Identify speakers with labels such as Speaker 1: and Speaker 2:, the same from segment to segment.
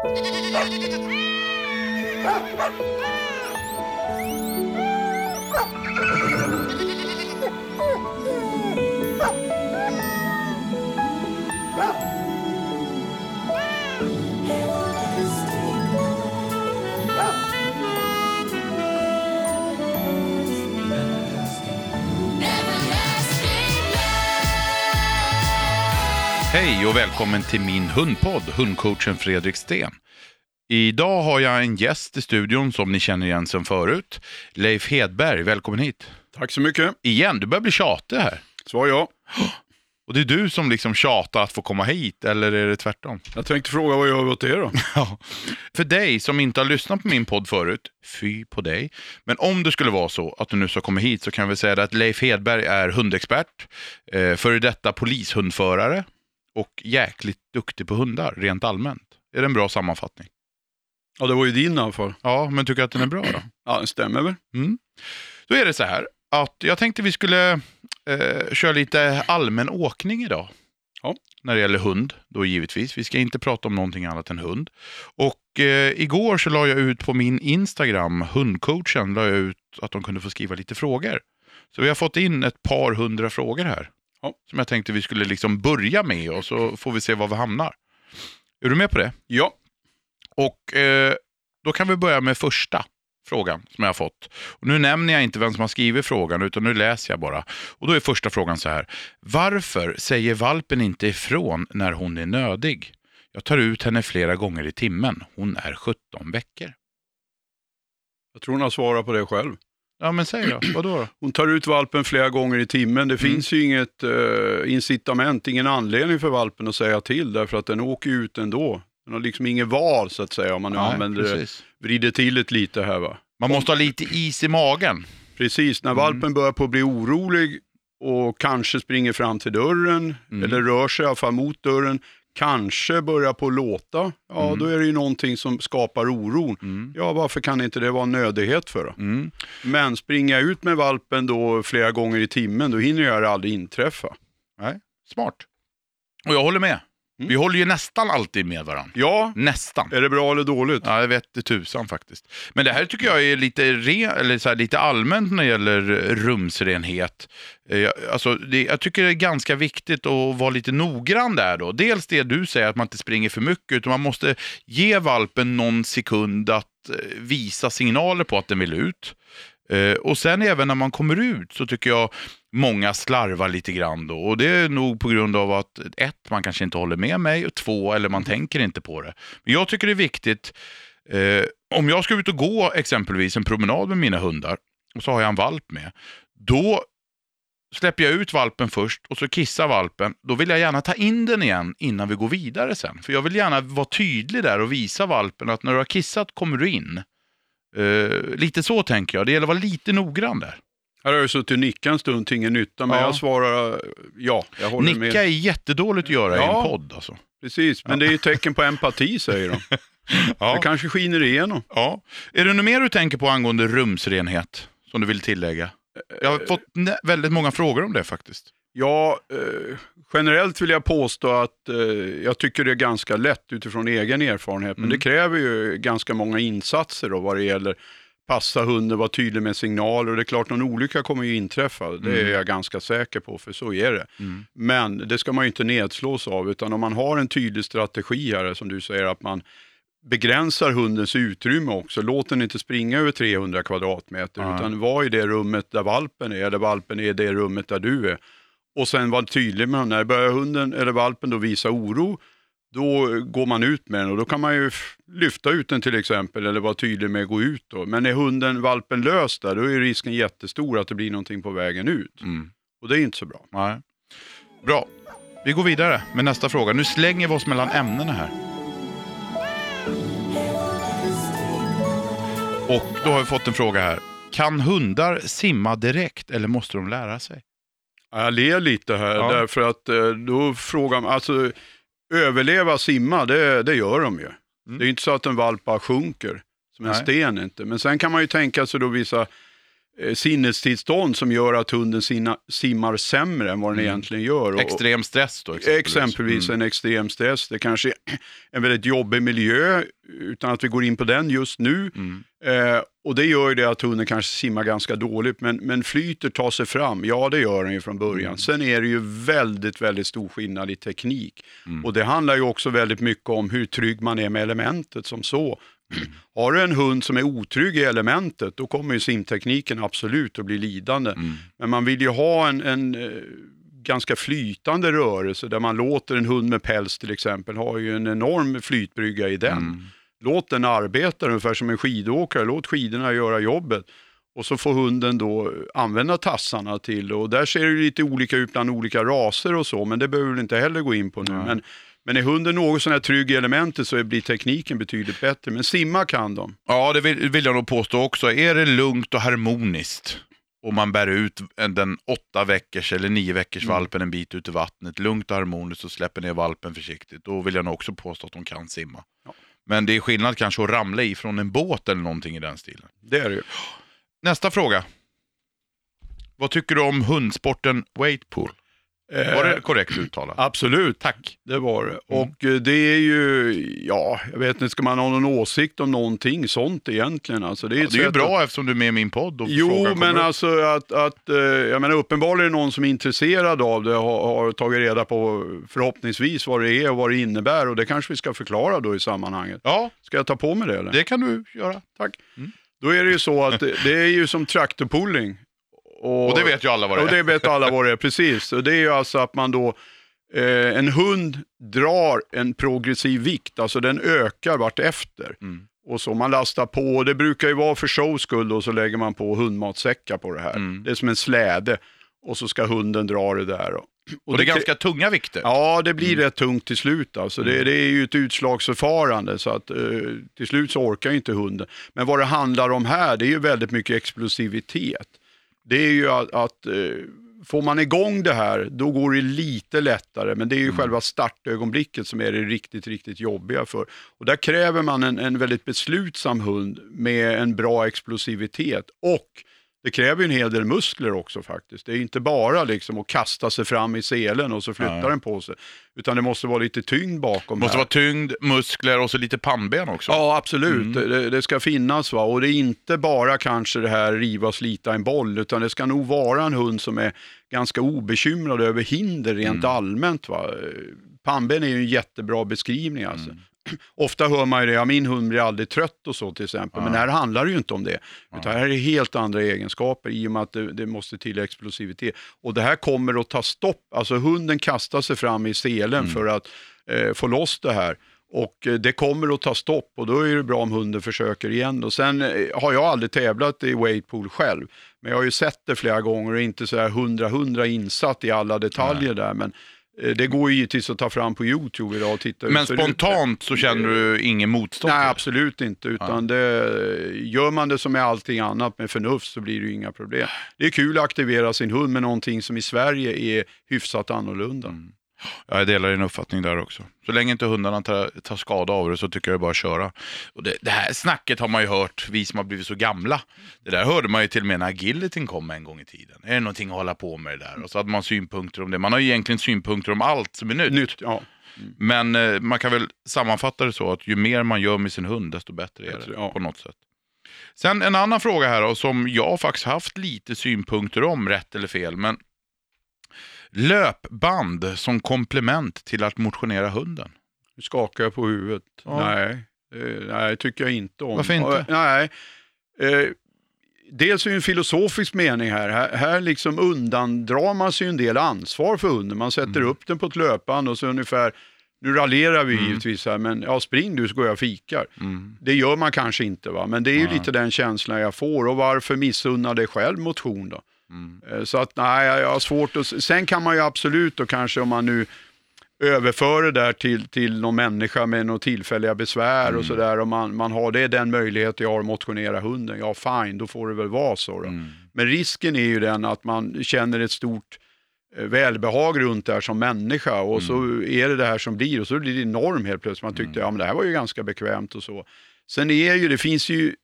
Speaker 1: Ha ha ha! Hej och välkommen till min hundpodd, hundcoachen Fredrik Sten. Idag har jag en gäst i studion som ni känner igen sedan förut. Leif Hedberg, välkommen hit.
Speaker 2: Tack så mycket.
Speaker 1: Igen, du börjar bli tjatig här.
Speaker 2: Svar ja.
Speaker 1: Och det är du som liksom tjatar att få komma hit, eller är det tvärtom?
Speaker 2: Jag tänkte fråga vad jag gör åt det då?
Speaker 1: Ja. För dig som inte har lyssnat på min podd förut, fy på dig. Men om det skulle vara så att du nu ska komma hit så kan väl säga att Leif Hedberg är hundexpert, eh, före detta polishundförare och jäkligt duktig på hundar rent allmänt. Är det en bra sammanfattning?
Speaker 2: Ja, det var ju din fall.
Speaker 1: Ja, men tycker du att den är bra då?
Speaker 2: Ja, den stämmer väl?
Speaker 1: Mm. Då är det så här att jag tänkte vi skulle eh, köra lite allmän åkning idag.
Speaker 2: Ja.
Speaker 1: När det gäller hund, då givetvis. Vi ska inte prata om någonting annat än hund. Och eh, igår så la jag ut på min Instagram, hundcoachen, la jag ut att de kunde få skriva lite frågor. Så vi har fått in ett par hundra frågor här.
Speaker 2: Ja.
Speaker 1: Som jag tänkte vi skulle liksom börja med och så får vi se var vi hamnar. Är du med på det?
Speaker 2: Ja.
Speaker 1: Och eh, då kan vi börja med första frågan som jag har fått. Och nu nämner jag inte vem som har skrivit frågan utan nu läser jag bara. Och då är första frågan så här. Varför säger valpen inte ifrån när hon är nödig? Jag tar ut henne flera gånger i timmen. Hon är 17 veckor.
Speaker 2: Jag tror hon har svarat på det själv.
Speaker 1: Ja men säg då, vadå då?
Speaker 2: Hon tar ut valpen flera gånger i timmen. Det finns ju inget eh, incitament, ingen anledning för valpen att säga till därför att den åker ut ändå. Den har liksom ingen val så att säga om man nu
Speaker 1: Nej,
Speaker 2: använder det,
Speaker 1: precis.
Speaker 2: vrider till det lite här va.
Speaker 1: Man måste ha lite is i magen.
Speaker 2: Precis, när
Speaker 1: Mm.
Speaker 2: valpen börjar på att bli orolig och kanske springer fram till dörren
Speaker 1: Mm.
Speaker 2: eller rör sig i alla fall mot dörren, kanske börjar på att låta, ja
Speaker 1: Mm.
Speaker 2: då är det ju någonting som skapar oron.
Speaker 1: Mm.
Speaker 2: Ja, varför kan inte det vara en nödighet för då?
Speaker 1: Mm.
Speaker 2: Men springer jag ut med valpen då flera gånger i timmen, då hinner jag det aldrig inträffa.
Speaker 1: Nej, smart. Och jag håller med. Vi håller ju nästan alltid med varandra.
Speaker 2: Ja,
Speaker 1: Nästan.
Speaker 2: är det bra eller dåligt?
Speaker 1: Ja, jag vet det tusan faktiskt. Men det här tycker jag är lite, re, eller så här, lite allmänt när det gäller rumsrenhet. Eh, jag- Alltså, det, jag tycker det är ganska viktigt att vara lite noggrann där då. Dels det du säger att man inte springer för mycket, utan man måste ge valpen någon sekund att eh, visa signaler på att den vill ut. Eh, Och sen även när man kommer ut så tycker jag många slarvar lite grann då. Och det är nog på grund av att ett, man kanske inte håller med mig och två, eller man tänker inte på det. Men jag tycker det är viktigt, eh, om jag ska ut och gå exempelvis en promenad med mina hundar och så har jag en valp med, då släpper jag ut valpen först och så kissar valpen. Då vill jag gärna ta in den igen innan vi går vidare sen. För jag vill gärna vara tydlig där och visa valpen att när du har kissat kommer du in. Eh, lite så tänker jag. Det gäller att vara lite noggrann där.
Speaker 2: Här har jag suttit och nickat en stund till ingen nytta, men
Speaker 1: Ja.
Speaker 2: jag svarar eh, ja. Jag håller med.
Speaker 1: Nicka är jättedåligt att göra i
Speaker 2: Ja.
Speaker 1: en podd alltså.
Speaker 2: Precis, men det är ju ett tecken på empati säger de.
Speaker 1: Ja.
Speaker 2: Det kanske skiner igenom.
Speaker 1: Ja. Är det något mer du tänker på angående rumsrenhet som du vill tillägga? Jag har fått nä- väldigt många frågor om det faktiskt.
Speaker 2: Ja, eh, generellt vill jag påstå att eh, jag tycker det är ganska lätt utifrån egen erfarenhet, men
Speaker 1: Mm.
Speaker 2: det kräver ju ganska många insatser då vad det gäller passa hunden, vara tydlig med signaler och det är klart någon olycka kommer ju inträffa, det är
Speaker 1: Mm.
Speaker 2: jag ganska säker på, för så är det.
Speaker 1: Mm.
Speaker 2: Men det ska man ju inte nedslås av, utan om man har en tydlig strategi här, som du säger, att man begränsar hundens utrymme också. Låt den inte springa över 300 kvadratmeter,
Speaker 1: Ja.
Speaker 2: utan var i det rummet där valpen är, eller valpen är i det rummet där du är. Och sen var tydlig med när börjar hunden eller valpen då visa oro, då går man ut med den och då kan man ju lyfta ut den till exempel eller vara tydlig med att gå ut. Då. Men är hunden, valpen lös där, då är risken jättestor att det blir någonting på vägen ut.
Speaker 1: Mm.
Speaker 2: Och det är inte så bra.
Speaker 1: Nej. Bra. Vi går vidare med nästa fråga. Nu slänger vi oss mellan ämnena här. Och då har vi fått en fråga här. Kan hundar simma direkt eller måste de lära sig?
Speaker 2: Jag ler lite här
Speaker 1: Ja.
Speaker 2: därför att eh, då frågar man, alltså överleva simma, det, det gör de ju.
Speaker 1: Mm.
Speaker 2: Det är inte så att en valp bara sjunker som en
Speaker 1: Nej.
Speaker 2: sten inte. Men sen kan man ju tänka sig då vissa sinnestillstånd som gör att hunden sina, simmar sämre än vad den
Speaker 1: Mm.
Speaker 2: egentligen gör. Och-
Speaker 1: Extrem stress då exempelvis.
Speaker 2: Exempelvis
Speaker 1: Mm.
Speaker 2: en extrem stress. Det kanske är en väldigt jobbig miljö, utan att vi går in på den just nu.
Speaker 1: Mm.
Speaker 2: Eh, och det gör ju det att hunden kanske simmar ganska dåligt, men, men flyter, tar sig fram. Ja, det gör den ju från början.
Speaker 1: Mm.
Speaker 2: Sen är det ju väldigt, väldigt stor skillnad i teknik.
Speaker 1: Mm.
Speaker 2: Och det handlar ju också väldigt mycket om hur trygg man är med elementet som så. Har du en hund som är otrygg i elementet, då kommer ju simtekniken absolut att bli lidande.
Speaker 1: Mm.
Speaker 2: Men man vill ju ha en, en eh, ganska flytande rörelse där man låter en hund med päls till exempel, har ju en enorm flytbrygga i den.
Speaker 1: Mm.
Speaker 2: Låt den arbeta ungefär som en skidåkare, låt skidorna göra jobbet. Och så får hunden då använda tassarna till, och där ser det lite olika ut bland olika raser och så, men det behöver vi inte heller gå in på nu.
Speaker 1: Nej.
Speaker 2: Men, men är hunden något sån här trygg i elementet så blir tekniken betydligt bättre. Men simma kan de.
Speaker 1: Ja, det vill, vill jag nog påstå också. Är det lugnt och harmoniskt och man bär ut en- den åtta veckors eller nio veckors
Speaker 2: Mm.
Speaker 1: valpen en bit ut i vattnet, lugnt och harmoniskt och släpper ner valpen försiktigt, då vill jag nog också påstå att de kan simma.
Speaker 2: Ja.
Speaker 1: Men det är skillnad kanske att ramla i från en båt eller någonting i den stilen.
Speaker 2: Det är det ju.
Speaker 1: Nästa fråga. Vad tycker du om hundsporten waitpool? Var det korrekt uttalat?
Speaker 2: Eh, Absolut.
Speaker 1: Tack.
Speaker 2: Det var det. Och eh, det är ju, ja, jag vet inte, ska man ha någon åsikt om någonting sånt egentligen? Alltså, det är,
Speaker 1: Ja, det är ju bra eftersom du är med i min podd.
Speaker 2: Jo, men
Speaker 1: upp.
Speaker 2: alltså att, att eh, jag menar uppenbarligen någon som är intresserad av det har, har tagit reda på förhoppningsvis vad det är och vad det innebär och det kanske vi ska förklara då i sammanhanget.
Speaker 1: Ja,
Speaker 2: Ska jag ta på mig det eller?
Speaker 1: det kan du göra.
Speaker 2: Tack.
Speaker 1: Mm.
Speaker 2: Då är det ju så att det, det är ju som traktorpulling.
Speaker 1: Och det vet ju alla vad det
Speaker 2: Och
Speaker 1: är.
Speaker 2: det vet alla vad det är, precis. Och det är ju alltså att man då, eh, en hund drar en progressiv vikt, alltså den ökar vart efter.
Speaker 1: Mm.
Speaker 2: Och så man lastar på, och det brukar ju vara för shows skull och så lägger man på hundmatsäckar på det här.
Speaker 1: Mm.
Speaker 2: Det är som en släde och så ska hunden dra det där. Och,
Speaker 1: Och det är ganska tunga vikter.
Speaker 2: Ja, det blir
Speaker 1: Mm.
Speaker 2: rätt tungt till slut. Alltså. Det, det är ju ett utslagsförfarande så att eh, till slut så orkar inte hunden. Men vad det handlar om här, det är ju väldigt mycket explosivitet. Det är ju att, att eh, får man igång det här, då går det lite lättare. Men det är ju
Speaker 1: Mm.
Speaker 2: själva startögonblicket som är det riktigt, riktigt jobbiga för. Och där kräver man en, en väldigt beslutsam hund med en bra explosivitet. Och det kräver ju en hel del muskler också faktiskt. Det är inte bara liksom att kasta sig fram i selen och så flyttar
Speaker 1: Nej.
Speaker 2: den på sig. Utan det måste vara lite tyngd bakom
Speaker 1: måste
Speaker 2: här.
Speaker 1: vara tyngd, muskler och så lite pannben också.
Speaker 2: Ja, absolut.
Speaker 1: Mm.
Speaker 2: Det, det ska finnas. Va? Och det är inte bara kanske det här riva och slita en boll, utan det ska nog vara en hund som är ganska obekymrad över hinder rent
Speaker 1: Mm.
Speaker 2: allmänt. Va? Pannben är ju en jättebra beskrivning. Alltså.
Speaker 1: Mm.
Speaker 2: Ofta hör man ju det, ja, min hund blir aldrig trött och så till exempel. Men här handlar det ju inte om det. Utan här är det helt andra egenskaper i och med att det, det måste till explosivitet. Och det här kommer att ta stopp. Alltså hunden kastar sig fram i selen
Speaker 1: Mm.
Speaker 2: för att eh, få loss det här. Och eh, det kommer att ta stopp och då är det bra om hunden försöker igen. Och sen eh, har jag aldrig tävlat i weightpool själv. Men jag har ju sett det flera gånger och inte så här hundra hundra insatt i alla detaljer där. Men det går ju givetvis att ta fram på YouTube idag och titta
Speaker 1: Men spontant så känner du ingen motstånd?
Speaker 2: Nej, absolut inte. Utan det, gör man det som med allting annat med förnuft så blir det ju inga problem. Det är kul att aktivera sin hund med någonting som i Sverige är hyfsat annorlunda.
Speaker 1: Mm. Ja, jag delar din uppfattning där också. Så länge inte hundarna tar, tar skada av det så tycker jag det är bara att köra. Och det, det här snacket har man ju hört, vi som har blivit så gamla. Det där hörde man ju till och med när agilityn kom en gång i tiden. Är det någonting att hålla på med det där? Och så hade man synpunkter om det. Man har ju egentligen synpunkter om allt som är nytt.
Speaker 2: Nytt, ja.
Speaker 1: Men eh, man kan väl sammanfatta det så att ju mer man gör med sin hund, desto bättre är det
Speaker 2: ja.
Speaker 1: på något sätt. Sen en annan fråga här då, som jag faktiskt haft lite synpunkter om, rätt eller fel. Men löpband som komplement till att motionera hunden.
Speaker 2: Nu skakar jag på huvudet.
Speaker 1: Ja.
Speaker 2: Nej, eh, nej, tycker jag inte om.
Speaker 1: Varför inte?
Speaker 2: Nej. Eh, dels är det en filosofisk mening här. Här, här liksom undandrar man sig en del ansvar för hunden. Man sätter
Speaker 1: Mm.
Speaker 2: upp den på ett löpband och så ungefär, nu raljerar vi
Speaker 1: Mm.
Speaker 2: givetvis här, men ja, spring du så går jag och fikar.
Speaker 1: Mm.
Speaker 2: Det gör man kanske inte, va? men det är ju lite den känslan jag får. Och varför missunna dig själv motion då?
Speaker 1: Mm.
Speaker 2: Eh, Så att nej, jag har svårt att... Sen kan man ju absolut då kanske om man nu överför det där till, till någon människa med några tillfälliga besvär
Speaker 1: Mm.
Speaker 2: och sådär. Om man, man har det den möjlighet jag har att motionera hunden, ja fine, då får det väl vara så.
Speaker 1: Mm.
Speaker 2: Men risken är ju den att man känner ett stort eh, välbehag runt det här som människa och så
Speaker 1: Mm.
Speaker 2: är det det här som blir och så blir det enorm helt plötsligt. Man tyckte, ja men det här var ju ganska bekvämt och så. Sen är ju, det finns ju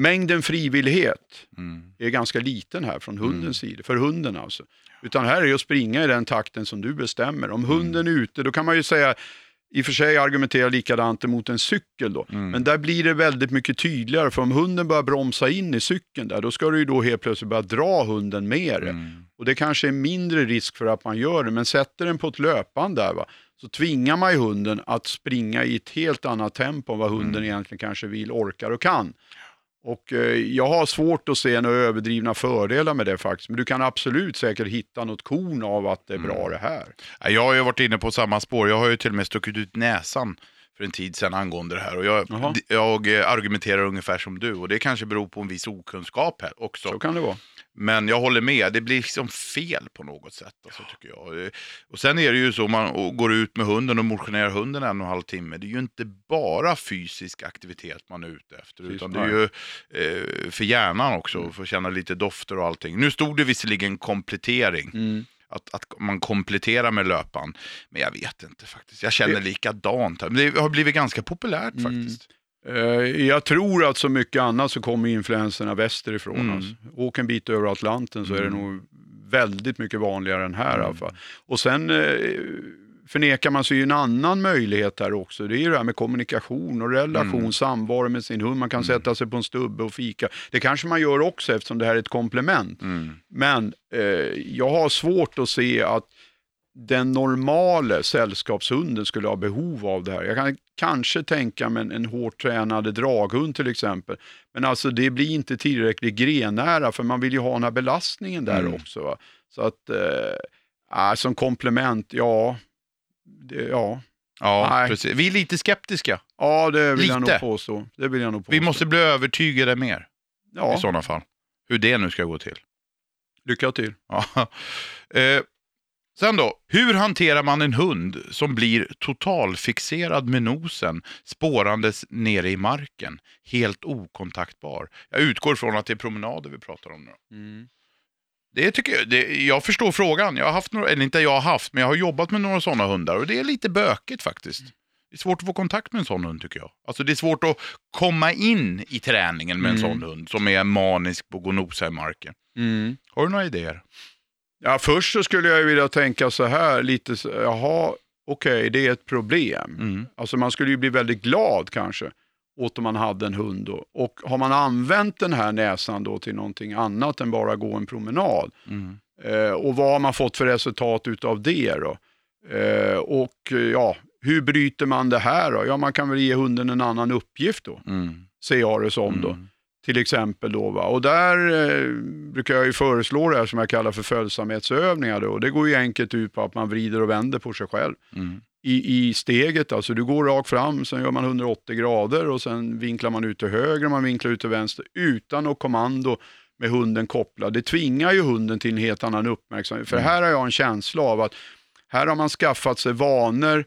Speaker 2: mängden frivillighet
Speaker 1: Mm.
Speaker 2: är ganska liten här från hundens sida, för hunden alltså. Utan här är det att springa i den takten som du bestämmer. Om hunden är ute, då kan man ju säga, i och för sig argumentera likadant emot en cykel då.
Speaker 1: Mm.
Speaker 2: Men där blir det väldigt mycket tydligare, för om hunden börjar bromsa in i cykeln där, då ska du ju då helt plötsligt börja dra hunden med det.
Speaker 1: Mm.
Speaker 2: Och det kanske är mindre risk för att man gör det, men sätter den på ett löpband där, va, så tvingar man ju hunden att springa i ett helt annat tempo än vad hunden
Speaker 1: Mm.
Speaker 2: egentligen kanske vill, orkar och kan. Och eh, jag har svårt att se några överdrivna fördelar med det faktiskt, men du kan absolut säkert hitta något korn av att det är bra
Speaker 1: Mm.
Speaker 2: det här.
Speaker 1: Ja, Jag har ju varit inne på samma spår. Jag har ju till och med stuckit ut näsan för en tid sedan angående det här. Och jag, jag eh, argumenterar ungefär som du och det kanske beror på en viss okunskap här också.
Speaker 2: Så kan det vara.
Speaker 1: Men jag håller med, det blir liksom fel på något sätt. Alltså, tycker jag. Och sen är det ju så, man går ut med hunden och motionerar hunden en och en halv timme. Det är ju inte bara fysisk aktivitet man är ute efter.
Speaker 2: Precis,
Speaker 1: utan det är ju eh, för hjärnan också, för att känna lite dofter och allting. Nu stod det visserligen komplettering.
Speaker 2: Mm.
Speaker 1: Att, att man kompletterar med löpan. Men jag vet inte faktiskt. Jag känner likadant. här. Men Det har blivit ganska populärt
Speaker 2: Mm.
Speaker 1: faktiskt.
Speaker 2: Eh, Jag tror att så mycket annat så kommer influenserna västerifrån.
Speaker 1: Mm.
Speaker 2: Alltså. Åk en bit över Atlanten så är det
Speaker 1: Mm.
Speaker 2: nog väldigt mycket vanligare än här
Speaker 1: Mm.
Speaker 2: fall. Och sen eh, förnekar man sig ju en annan möjlighet här också. Det är ju det här med kommunikation och relation,
Speaker 1: Mm.
Speaker 2: samvaro med sin hund. Man kan sätta sig på en stubbe och fika. Det kanske man gör också eftersom det här är ett komplement.
Speaker 1: Mm.
Speaker 2: Men eh, jag har svårt att se att den normala sällskapshunden skulle ha behov av det här. Jag kan kanske tänka mig en, en hårt tränad draghund till exempel. Men alltså det blir inte tillräckligt grenära för man vill ju ha den här belastningen där
Speaker 1: Mm.
Speaker 2: också. Va? Så att, eh, äh, som komplement, ja. Det, ja.
Speaker 1: Ja,
Speaker 2: Nej.
Speaker 1: precis. Vi är lite skeptiska.
Speaker 2: ja, det vill jag
Speaker 1: Lite.
Speaker 2: nog påstå. Det vill jag nog påstå.
Speaker 1: Vi måste bli övertygade mer
Speaker 2: ja,
Speaker 1: i sådana fall. Hur det nu ska gå till.
Speaker 2: lycka till.
Speaker 1: Ja. Eh, sen då, hur hanterar man en hund som blir totalfixerad med nosen spårandes nere i marken, helt okontaktbar? Jag utgår från att det är promenader vi pratar om nu.
Speaker 2: Mm.
Speaker 1: Det tycker jag, det, jag förstår frågan. Jag har haft några, eller inte jag har haft, men jag har jobbat med några sådana hundar och det är lite bökigt faktiskt. Det är svårt att få kontakt med en sån hund tycker jag. Alltså det är svårt att komma in i träningen med en
Speaker 2: Mm.
Speaker 1: sån hund som är manisk på att gå och nosa i marken.
Speaker 2: Mm.
Speaker 1: Har du några idéer?
Speaker 2: Ja, först så skulle jag vilja tänka så här, lite så, jaha, okej, det är ett problem.
Speaker 1: Mm.
Speaker 2: Alltså man skulle ju bli väldigt glad kanske, åt om man hade en hund då. Och har man använt den här näsan då till någonting annat än bara gå en promenad,
Speaker 1: Mm.
Speaker 2: eh, och vad har man fått för resultat utav det då? Eh, och ja, hur bryter man det här då? Ja, man kan väl ge hunden en annan uppgift då,
Speaker 1: Mm.
Speaker 2: ser jag det som då
Speaker 1: Mm.
Speaker 2: Till exempel. Då, va? Och där eh, brukar jag ju föreslå det här som jag kallar för följsamhetsövningar. Då. Det går ju enkelt ut på att man vrider och vänder på sig själv
Speaker 1: Mm.
Speaker 2: i, i steget. Alltså du går rakt fram, sen gör man 180 grader och sen vinklar man ut till höger och man vinklar ut till vänster utan något kommando med hunden kopplad. Det tvingar ju hunden till en helt annan uppmärksamhet. För
Speaker 1: Mm.
Speaker 2: här har jag en känsla av att här har man skaffat sig vanor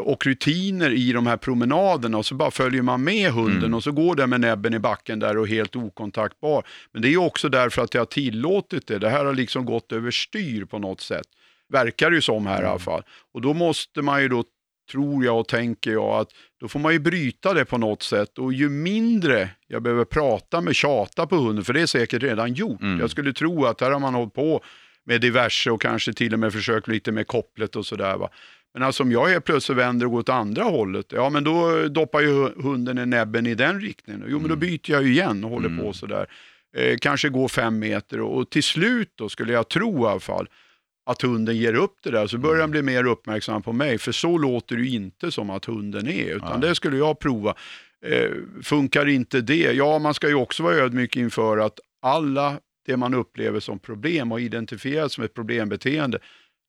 Speaker 2: och rutiner i de här promenaderna och så bara följer man med hunden
Speaker 1: Mm.
Speaker 2: och så går den med näbben i backen där och helt okontaktbar. Men det är också därför att jag har tillåtit det. Det här har liksom gått överstyr på något sätt. Verkar det ju som här i alla fall. Och då måste man ju då, tror jag och tänker jag, att då får man ju bryta det på något sätt. Och ju mindre jag behöver prata med, tjata på hunden, för det är säkert redan gjort.
Speaker 1: Mm.
Speaker 2: Jag skulle tro att här har man hållit på med diverse och kanske till och med försökt lite med kopplet och sådär. Men alltså om jag helt plötsligt vänder och går åt andra hållet, ja men då doppar ju hunden i näbben i den riktningen. Jo men då
Speaker 1: Mm.
Speaker 2: byter jag ju igen och håller
Speaker 1: Mm.
Speaker 2: på sådär. Eh, kanske går fem meter och, och till slut då skulle jag tro i alla fall att hunden ger upp det där så börjar den bli mer uppmärksam på mig. För så låter det inte som att hunden är, utan
Speaker 1: Nej.
Speaker 2: det skulle jag prova. Eh, funkar inte det? Ja, man ska ju också vara ödmjuk inför att alla det man upplever som problem och identifierat som ett problembeteende,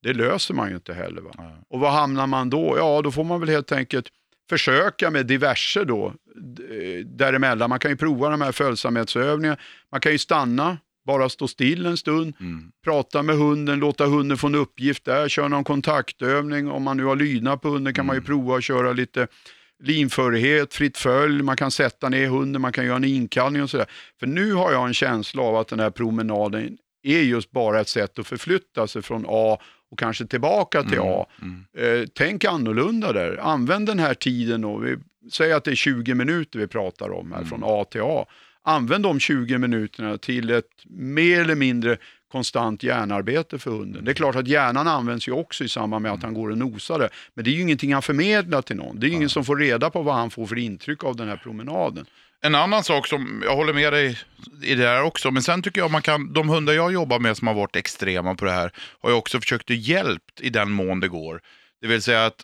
Speaker 2: det löser man ju inte heller. Va? Och vad hamnar man då? Ja, då får man väl helt enkelt försöka med diverse då däremellan. Man kan ju prova de här följsamhetsövningarna. Man kan ju stanna, bara stå still en stund,
Speaker 1: Mm.
Speaker 2: prata med hunden, låta hunden få en uppgift där, köra någon kontaktövning. Om man nu har lydnad på hunden kan man ju
Speaker 1: Mm.
Speaker 2: prova att köra lite linförighet, fritt följ, man kan sätta ner hunden, man kan göra en inkallning och sådär. För nu har jag en känsla av att den här promenaden är just bara ett sätt att förflytta sig från A och kanske tillbaka till
Speaker 1: Mm.
Speaker 2: A.
Speaker 1: Mm.
Speaker 2: Eh, tänk annorlunda där. Använd den här tiden och vi säger att det är 20 minuter vi pratar om här
Speaker 1: Mm.
Speaker 2: från A till A. använd de 20 minuterna till ett mer eller mindre konstant hjärnarbete för hunden. Det är klart att hjärnan används ju också i samband med att han går och nosar det. Men det är ju ingenting han förmedlar till någon. Det är ingen som får reda på vad han får för intryck av den här promenaden.
Speaker 1: En annan sak som, jag håller med dig i det här också, men sen tycker jag man kan, de hundar jag jobbar med som har varit extrema på det här, har jag också försökt att hjälpt i den mån det går. Det vill säga att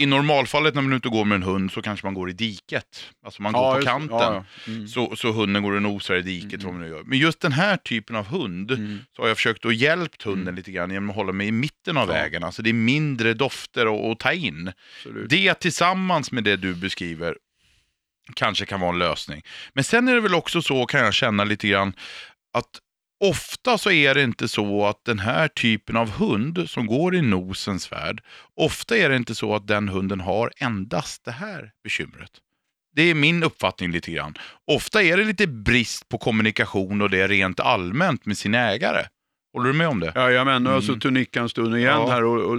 Speaker 1: i normalfallet när man inte går med en hund så kanske man går i diket. Alltså man går
Speaker 2: Ja,
Speaker 1: på
Speaker 2: just-
Speaker 1: kanten.
Speaker 2: ja, ja. Mm.
Speaker 1: Så, så hunden går och nosar i diket, man nu gör. Men just den här typen av hund,
Speaker 2: Mm.
Speaker 1: så har jag försökt att hjälpt hunden lite grann genom att hålla mig i mitten av vägen. Alltså det är mindre dofter att, att ta in.
Speaker 2: Absolut.
Speaker 1: Det tillsammans med det du beskriver kanske kan vara en lösning. Men sen är det väl också så, kan jag känna lite grann, att ofta så är det inte så att den här typen av hund som går i nosens värld, ofta är det inte så att den hunden har endast det här bekymret. Det är min uppfattning lite grann. Ofta är det lite brist på kommunikation och det rent allmänt med sin ägare. Håller du med om det?
Speaker 2: Jajamän, nu har jag
Speaker 1: Mm.
Speaker 2: suttit och nickat en stund igen
Speaker 1: Ja.
Speaker 2: här och, och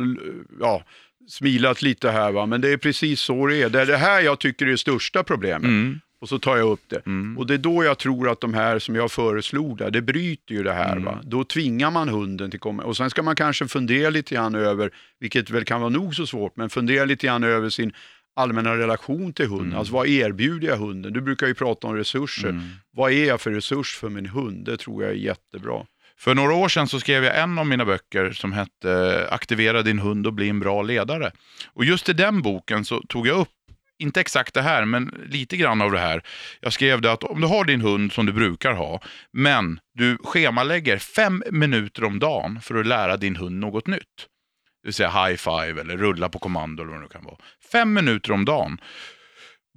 Speaker 2: ja, smilat lite här. Va? Men det är precis så det är. Det är det här jag tycker är det största problemet.
Speaker 1: Mm.
Speaker 2: Och så tar jag upp det.
Speaker 1: Mm.
Speaker 2: Och det är då jag tror att de här som jag föreslog där, det bryter ju det här.
Speaker 1: Mm.
Speaker 2: Va? Då tvingar man hunden till komma. Och sen ska man kanske fundera lite grann över, vilket väl kan vara nog så svårt, men fundera lite grann över sin allmänna relation till hunden.
Speaker 1: Mm.
Speaker 2: Alltså vad erbjuder jag hunden? Du brukar ju prata om resurser.
Speaker 1: Mm.
Speaker 2: Vad är jag för resurs för min hund? Det tror jag är jättebra.
Speaker 1: För några år sedan så skrev jag en av mina böcker som hette eh, Aktivera din hund och bli en bra ledare. Och just i den boken så tog jag upp, inte exakt det här, men lite grann av det här. Jag skrev det att om du har din hund som du brukar ha, men du schemalägger fem minuter om dagen för att lära din hund något nytt. Det vill säga high five eller rulla på kommando eller vad det nu kan vara. Fem minuter om dagen.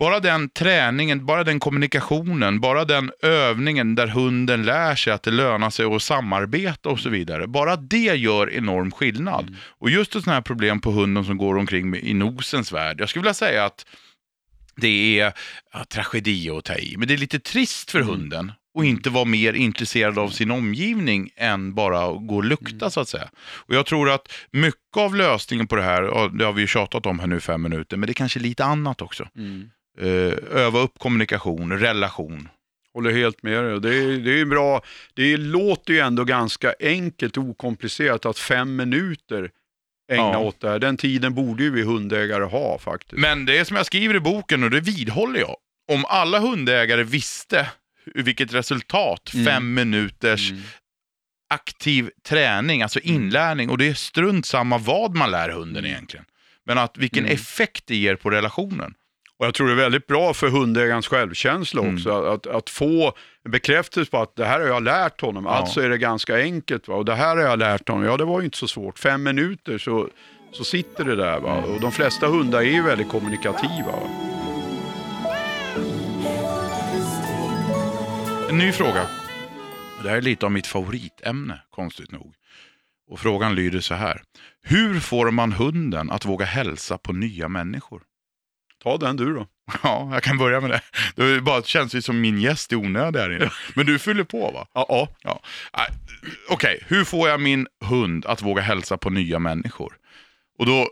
Speaker 1: Bara den träningen, bara den kommunikationen, bara den övningen där hunden lär sig att det lönar sig att samarbeta och så vidare. Bara det gör enorm skillnad. Och just ett sådant här problem på hunden som går omkring i nosens värld. Jag skulle vilja säga att det är ja, tragedi att ta i, men det är lite trist för hunden och inte vara mer intresserad av sin omgivning än bara att gå och lukta så att säga. Och jag tror att mycket av lösningen på det här, det har vi ju tjatat om här nu fem minuter, men det är kanske lite annat också. Eh, öva upp kommunikation, relation.
Speaker 2: Håller helt med dig. Det är, det är bra. Det låter ju ändå ganska enkelt och okomplicerat att fem minuter ägna
Speaker 1: Ja.
Speaker 2: åt det här. Den tiden borde ju vi hundägare ha faktiskt.
Speaker 1: Men det är som jag skriver i boken och det vidhåller jag. Om alla hundägare visste vilket resultat
Speaker 2: Mm.
Speaker 1: fem minuters aktiv träning, alltså inlärning, och det är strunt samma vad man lär hunden egentligen. Men att vilken
Speaker 2: Mm.
Speaker 1: effekt det ger på relationen.
Speaker 2: Och jag tror det är väldigt bra för hundägarens självkänsla
Speaker 1: Mm.
Speaker 2: också. Att, att få bekräftelse på att det här har jag lärt honom.
Speaker 1: Ja.
Speaker 2: Alltså är det ganska enkelt. Va? Och det här har jag lärt honom. Ja, det var ju inte så svårt. Fem minuter så, så sitter det där. Va? Och de flesta hundar är ju väldigt kommunikativa. Va?
Speaker 1: En ny fråga. Det här är lite av mitt favoritämne, konstigt nog. Och frågan lyder så här. Hur får man hunden att våga hälsa på nya människor?
Speaker 2: Ta den du då.
Speaker 1: Ja, jag kan börja med det. Det bara känns ju som min gäst är onödig här inne. Men du fyller på va?
Speaker 2: Ja, ja.
Speaker 1: Ja. Nej, Okej, hur får jag min hund att våga hälsa på nya människor? Och då,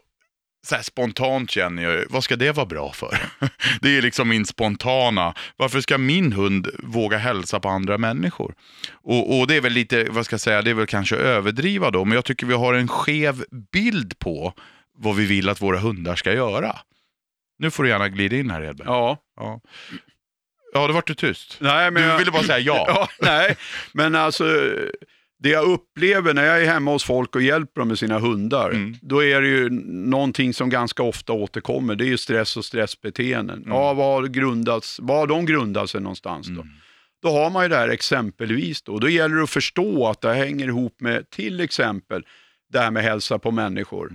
Speaker 1: så spontant känner jag, vad ska det vara bra för? Det är liksom min spontana, varför ska min hund våga hälsa på andra människor? Och, och det är väl lite, vad ska jag säga, det är väl kanske överdriva då, men jag tycker vi har en skev bild på vad vi vill att våra hundar ska göra. Nu får du gärna glida in här Edberg.
Speaker 2: ja.
Speaker 1: Ja, ja då vart du tyst.
Speaker 2: Nej, men
Speaker 1: Du
Speaker 2: jag-
Speaker 1: ville bara säga ja.
Speaker 2: Ja, nej, men alltså det jag upplever när jag är hemma hos folk och hjälper dem med sina hundar,
Speaker 1: Mm.
Speaker 2: då är det ju någonting som ganska ofta återkommer. Det är ju stress och stressbeteenden.
Speaker 1: Mm.
Speaker 2: Ja, vad har, grundats, vad har de grundat sig någonstans då?
Speaker 1: Mm.
Speaker 2: Då har man ju det här exempelvis då. Då gäller det att förstå att det hänger ihop med till exempel det här med hälsa på människor.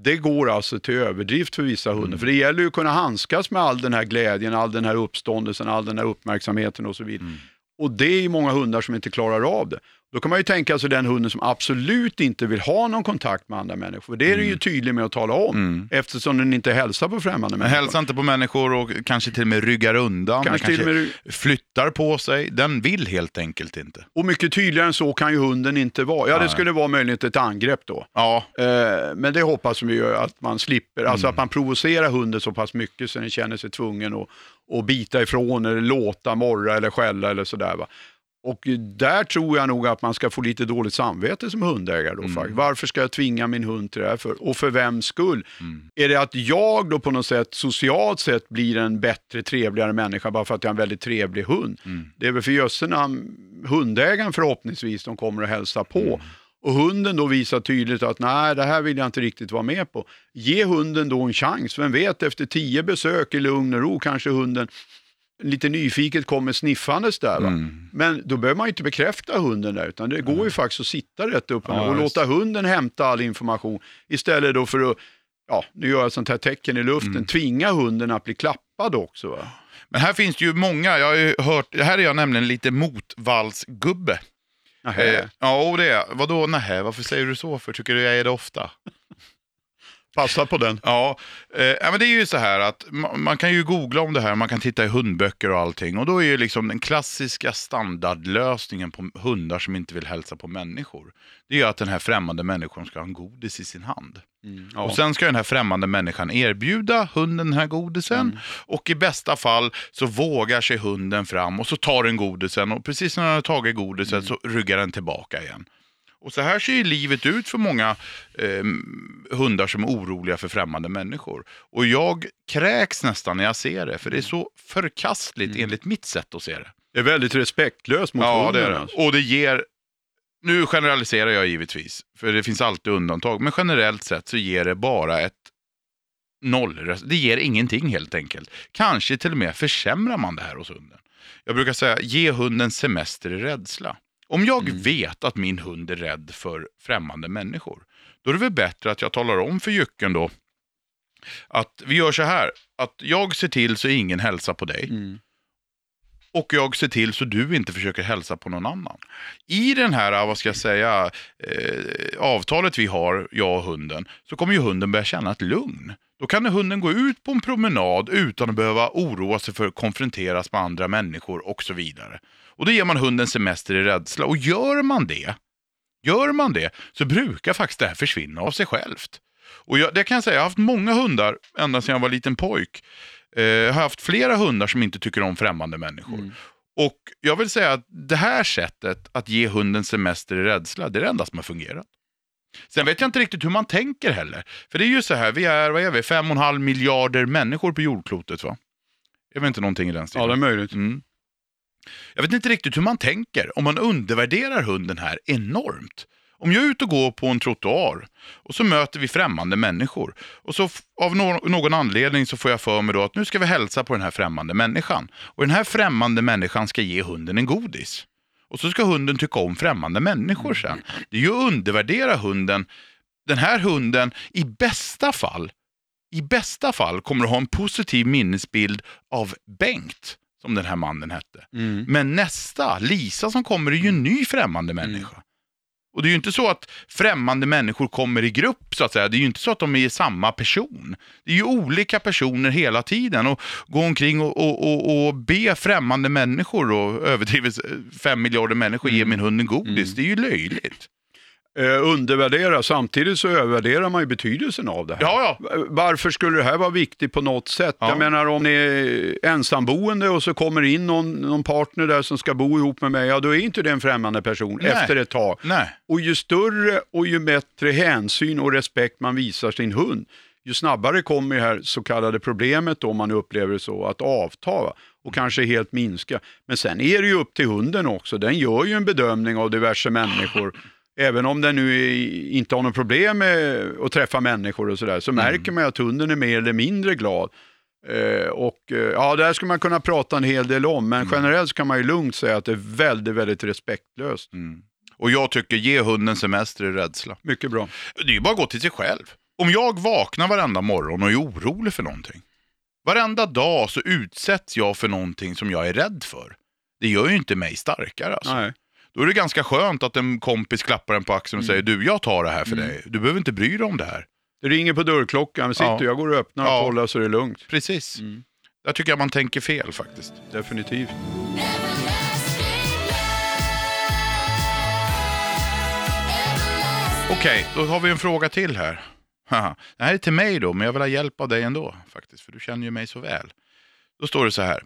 Speaker 1: Mm.
Speaker 2: Det går alltså till överdrift för vissa hundar. För det gäller ju att kunna handskas med all den här glädjen, all den här uppståndelsen, all den här uppmärksamheten och så vidare.
Speaker 1: Mm.
Speaker 2: Och det är ju många hundar som inte klarar av det. Då kan man ju tänka sig den hunden som absolut inte vill ha någon kontakt med andra människor. Det är den ju tydlig med att tala om,
Speaker 1: Mm.
Speaker 2: eftersom den inte hälsar på främmande människor.
Speaker 1: hälsar inte på människor och kanske till och med ryggar undan.
Speaker 2: Kanske
Speaker 1: den
Speaker 2: till och med-
Speaker 1: flyttar på sig. Den vill helt enkelt inte.
Speaker 2: Och mycket tydligare än så kan ju hunden inte vara. Ja, det skulle vara möjligen ett angrepp då.
Speaker 1: Ja,
Speaker 2: Eh, Men det hoppas vi ju att man slipper. Alltså
Speaker 1: Mm.
Speaker 2: att man provocerar hunden så pass mycket så den känner sig tvungen att, att bita ifrån eller låta, morra eller skälla eller sådär. Va? Och där tror jag nog att man ska få lite dåligt samvete som hundägare. Då,
Speaker 1: Mm.
Speaker 2: Varför ska jag tvinga min hund till det här för? Och för vems skull?
Speaker 1: Mm.
Speaker 2: Är det att jag då på något sätt socialt sett blir en bättre, trevligare människa bara för att jag har en väldigt trevlig hund?
Speaker 1: Mm.
Speaker 2: Det är väl för jösse hundägaren förhoppningsvis de kommer att hälsa på.
Speaker 1: Mm.
Speaker 2: Och hunden då visar tydligt att nej, det här vill jag inte riktigt vara med på. Ge hunden då en chans. Vem vet, efter tio besök i lugn och ro kanske hunden lite nyfiket kommer sniffandes där.
Speaker 1: Mm.
Speaker 2: Men då behöver man ju inte bekräfta hunden där, utan det går ju faktiskt att sitta rätt upp
Speaker 1: Ja,
Speaker 2: och låta hunden hämta all information istället då för att, ja, nu gör jag ett sånt här tecken i luften,
Speaker 1: Mm.
Speaker 2: tvinga hunden att bli klappad också. Va?
Speaker 1: men här finns det ju många. Jag har ju hört, här är jag nämligen lite motvallsgubbe.
Speaker 2: Nähä.
Speaker 1: Eh, ja, och det är Vadå nähä? Varför säger du så för? Tycker du jag är det ofta?
Speaker 2: Passa på den.
Speaker 1: Ja, eh, men det är ju så här att man, man kan ju googla om det här, man kan titta i hundböcker och allting. Och då är ju liksom den klassiska standardlösningen på hundar som inte vill hälsa på människor. Det är ju att den här främmande människan ska ha en godis i sin hand.
Speaker 2: Ja.
Speaker 1: Och sen ska den här främmande människan erbjuda hunden den här godisen.
Speaker 2: Mm.
Speaker 1: Och i bästa fall så vågar sig hunden fram och så tar den godisen. Och precis när den har tagit godiset
Speaker 2: Mm.
Speaker 1: så ryggar den tillbaka igen. Och så här ser ju livet ut för många eh, hundar som är oroliga för främmande människor. Och jag kräks nästan när jag ser det, för det är så förkastligt
Speaker 2: Mm.
Speaker 1: enligt mitt sätt att se det.
Speaker 2: Det är väldigt respektlöst mot
Speaker 1: Ja,
Speaker 2: hunden.
Speaker 1: det är det.
Speaker 2: alltså.
Speaker 1: Och det ger, nu generaliserar jag givetvis, för det finns alltid undantag, men generellt sett så ger det bara ett noll. Det ger ingenting helt enkelt. Kanske till och med försämrar man det här hos hunden. Jag brukar säga, ge hunden semester i rädsla. Om jag
Speaker 2: Mm.
Speaker 1: vet att min hund är rädd för främmande människor, då är det väl bättre att jag talar om för jycken då att vi gör så här, att jag ser till så ingen hälsar på dig
Speaker 2: Mm.
Speaker 1: och jag ser till så du inte försöker hälsa på någon annan. I den här, vad ska jag säga, eh, avtalet vi har, jag och hunden, så kommer ju hunden börja känna ett lugn. Då kan hunden gå ut på en promenad utan att behöva oroa sig för att konfronteras med andra människor och så vidare. Och då ger man hunden semester i rädsla. Och gör man det, gör man det, så brukar faktiskt det här försvinna av sig självt. Och jag, det kan jag säga, jag har haft många hundar ända sedan jag var liten pojk. Eh, jag har haft flera hundar som inte tycker om främmande människor.
Speaker 2: Mm.
Speaker 1: Och jag vill säga att det här sättet att ge hunden semester i rädsla, det är det enda som har fungerat. Sen vet jag inte riktigt hur man tänker heller. För det är ju så här, vi är, vad är vi, fem och en halv miljarder människor på jordklotet va? Är väl inte någonting i den
Speaker 2: Ja,
Speaker 1: stilen?
Speaker 2: det är möjligt.
Speaker 1: Mm. Jag vet inte riktigt hur man tänker om man undervärderar hunden här enormt. Om jag är ute och går på en trottoar och så möter vi främmande människor och så av nå- någon anledning så får jag för mig då att nu ska vi hälsa på den här främmande människan. Och den här främmande människan ska ge hunden en godis. Och så ska hunden tycka om främmande människor sen. Det är ju att undervärdera hunden. Den här hunden, i bästa fall, i bästa fall kommer att ha en positiv minnesbild av Bengt, som den här mannen hette.
Speaker 2: Mm.
Speaker 1: Men nästa, Lisa som kommer, är ju en ny främmande människa. Och det är ju inte så att främmande människor kommer i grupp så att säga. Det är ju inte så att de är samma person. Det är ju olika personer hela tiden och gå omkring och, och, och, och be främmande människor och överdrivet fem miljarder människor ge min hund en godis. Det är ju löjligt.
Speaker 2: Eh, undervärdera, samtidigt så övervärderar man ju betydelsen av det här.
Speaker 1: Ja, ja.
Speaker 2: Varför skulle det här vara viktigt på något sätt?
Speaker 1: Ja.
Speaker 2: Jag menar om ni är ensamboende och så kommer in någon, någon partner där som ska bo ihop med mig, ja då är inte det en främmande person
Speaker 1: Nej.
Speaker 2: efter ett tag.
Speaker 1: Nej.
Speaker 2: Och ju större och ju bättre hänsyn och respekt man visar sin hund, ju snabbare kommer det här så kallade problemet då, om man upplever det så, att avta va? och kanske helt minska. Men sen är det ju upp till hunden också. Den gör ju en bedömning av diverse människor. Även om den nu inte har något problem med att träffa människor och sådär, så märker man att hunden är mer eller mindre glad. Eh, och eh, ja, det här skulle man kunna prata en hel del om, men generellt så kan man ju lugnt säga att det är väldigt, väldigt respektlöst.
Speaker 1: Mm. Och jag tycker, ge hunden semester i rädsla.
Speaker 2: Mycket bra.
Speaker 1: Det är ju bara att gå till sig själv. Om jag vaknar varenda morgon och är orolig för någonting. Varenda dag så utsätts jag för någonting som jag är rädd för. Det gör ju inte mig starkare alltså.
Speaker 2: Nej.
Speaker 1: Då är det ganska skönt att en kompis klappar en på axeln och säger du, jag tar det här för
Speaker 2: Mm.
Speaker 1: dig. Du behöver inte bry dig om det här.
Speaker 2: Det ringer på dörrklockan, sitter
Speaker 1: Ja.
Speaker 2: jag går och öppnar och
Speaker 1: Ja.
Speaker 2: kollar så är det lugnt.
Speaker 1: Precis.
Speaker 2: Mm.
Speaker 1: Där tycker jag man tänker fel faktiskt.
Speaker 2: Definitivt.
Speaker 1: Okej, då har vi en fråga till här. Haha. Det här är till mig då, men jag vill ha hjälp av dig ändå faktiskt, för du känner ju mig så väl. Då står det så här.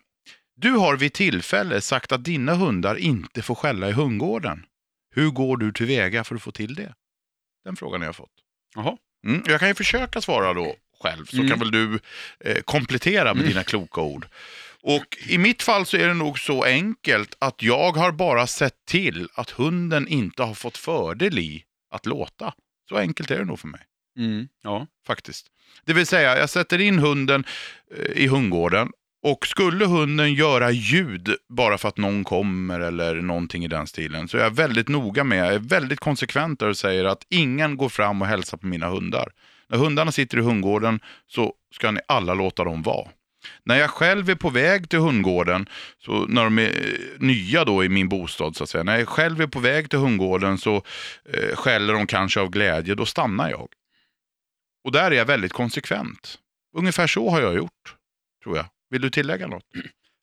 Speaker 1: Du har vid tillfälle sagt att dina hundar inte får skälla i hundgården. Hur går du tillväga för att få till det? Den frågan har jag fått.
Speaker 2: Jaha.
Speaker 1: Mm, jag kan ju försöka svara då själv, så
Speaker 2: Mm.
Speaker 1: kan väl du eh, komplettera med dina kloka ord. Och i mitt fall så är det nog så enkelt att jag har bara sett till att hunden inte har fått fördel i att låta. Så enkelt är det nog för mig,
Speaker 2: Mm. Ja.
Speaker 1: faktiskt. Det vill säga, jag sätter in hunden eh, i hundgården och skulle hunden göra ljud bara för att någon kommer eller någonting i den stilen så är jag väldigt noga med, jag är väldigt konsekvent där och säger att ingen går fram och hälsar på mina hundar. När hundarna sitter i hundgården så ska ni alla låta dem vara. När jag själv är på väg till hundgården, så när de är eh, nya då i min bostad så att säga, när jag själv är på väg till hundgården så eh, skäller de kanske av glädje, då stannar jag. Och där är jag väldigt konsekvent. Ungefär så har jag gjort, tror jag. Vill du tillägga något?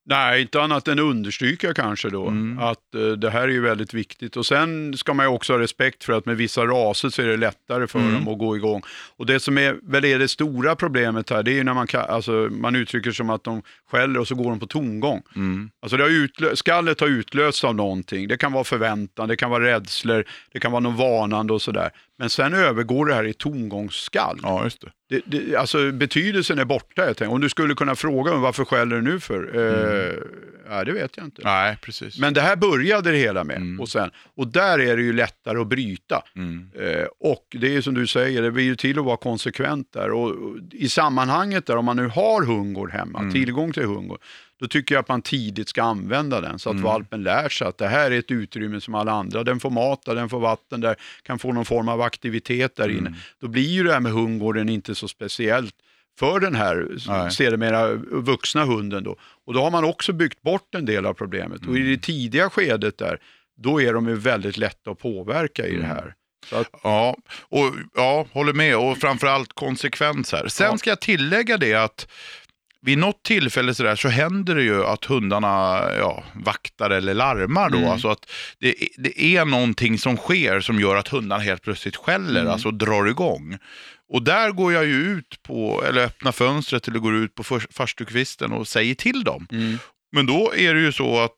Speaker 2: Nej, inte annat än understryka kanske då
Speaker 1: Mm.
Speaker 2: att eh, det här är ju väldigt viktigt. Och sen ska man ju också ha respekt för att med vissa raser så är det lättare för
Speaker 1: Mm.
Speaker 2: dem att gå igång. Och det som är, väl är det stora problemet här, det är ju när man, kan, alltså, man uttrycker som att de skäller och så går de på tomgång.
Speaker 1: Mm.
Speaker 2: Alltså det har utlö- skallet har utlösts av någonting. Det kan vara förväntan, det kan vara rädslor, det kan vara något varnande och sådär. Men sen övergår det här i tomgångsskall.
Speaker 1: Ja, just det.
Speaker 2: Det, det, alltså betydelsen är borta. Jag tänker. Om du skulle kunna fråga mig varför skäller du nu för? Eh, ja, det vet jag inte.
Speaker 1: Nej, precis.
Speaker 2: Men det här började det hela med.
Speaker 1: Mm.
Speaker 2: Och, sen, och där är det ju lättare att bryta.
Speaker 1: Mm.
Speaker 2: Eh, och det är som du säger, det blir ju till att vara konsekvent där. Och, och I sammanhanget där, om man nu har hundgård hemma,
Speaker 1: Mm.
Speaker 2: tillgång till hundgård, då tycker jag att man tidigt ska använda den så att
Speaker 1: Mm.
Speaker 2: valpen lär sig att det här är ett utrymme som alla andra. Den får mat där, den får vatten där, kan få någon form av aktivitet där inne.
Speaker 1: Mm.
Speaker 2: Då blir ju det här med hundgården inte så speciellt för den här sedermera vuxna hunden. Då. Och då har man också byggt bort en del av problemet. Och i
Speaker 1: Mm.
Speaker 2: det tidiga skedet där, då är de ju väldigt lätta att påverka i det
Speaker 1: Mm.
Speaker 2: här. Att,
Speaker 1: Ja, och, ja, håller med. Och framförallt konsekvens här. Sen
Speaker 2: Ja.
Speaker 1: ska jag tillägga det att vid något tillfälle så, där, så händer det ju att hundarna ja, vaktar eller larmar. Då.
Speaker 2: Mm.
Speaker 1: Alltså att det, det är någonting som sker som gör att hundarna helt plötsligt skäller,
Speaker 2: Mm.
Speaker 1: alltså drar igång. Och där går jag ju ut på, eller öppnar fönstret eller går ut på farstukvisten och säger till dem.
Speaker 2: mm,
Speaker 1: Men då är det ju så att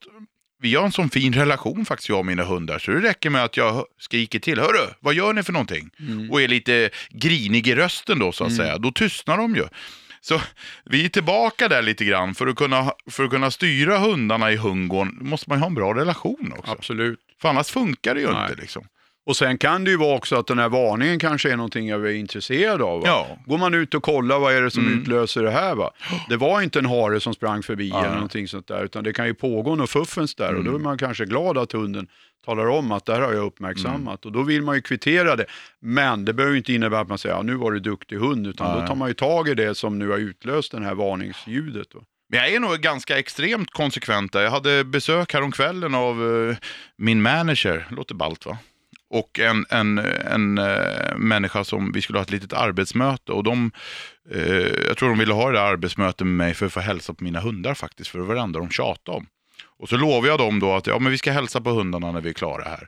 Speaker 1: vi har en sån fin relation faktiskt, jag och mina hundar, så det räcker med att jag skriker till. Hörru, vad gör ni för någonting?
Speaker 2: mm.
Speaker 1: Och är lite grinig i rösten då så att
Speaker 2: Mm.
Speaker 1: säga. Då tystnar de ju. Så vi är tillbaka där lite grann. För att kunna, för att kunna styra hundarna i hundgården måste man ju ha en bra relation också.
Speaker 2: Absolut.
Speaker 1: För annars funkar det ju
Speaker 2: Nej.
Speaker 1: inte liksom.
Speaker 2: Och sen kan det ju vara också att den här varningen kanske är någonting jag är intresserad av. Va?
Speaker 1: Ja.
Speaker 2: Går man ut och kollar vad är det som
Speaker 1: Mm.
Speaker 2: utlöser det här va? Det var inte en hare som sprang förbi
Speaker 1: Ja.
Speaker 2: eller någonting sånt där, utan det kan ju pågå något fuffens där och
Speaker 1: Mm.
Speaker 2: då är man kanske glad att hunden talar om att det här har jag uppmärksammat och då vill man ju kvittera det. Men det behöver ju inte innebära att man säger ja, nu var du duktig hund, utan
Speaker 1: Nej.
Speaker 2: då tar man ju tag i det som nu har utlöst den här varningsljudet. Då.
Speaker 1: Men jag är nog ganska extremt konsekvent där. Jag hade besök häromkvällen av eh, min manager, låter ballt va? Och en, en, en eh, människa som vi skulle ha ett litet arbetsmöte. Och de, eh, jag tror de ville ha det där arbetsmötet med mig för att få hälsa på mina hundar faktiskt. För det var det enda de tjatade om. Och så lovade jag dem då att ja, men vi ska hälsa på hundarna när vi är klara här.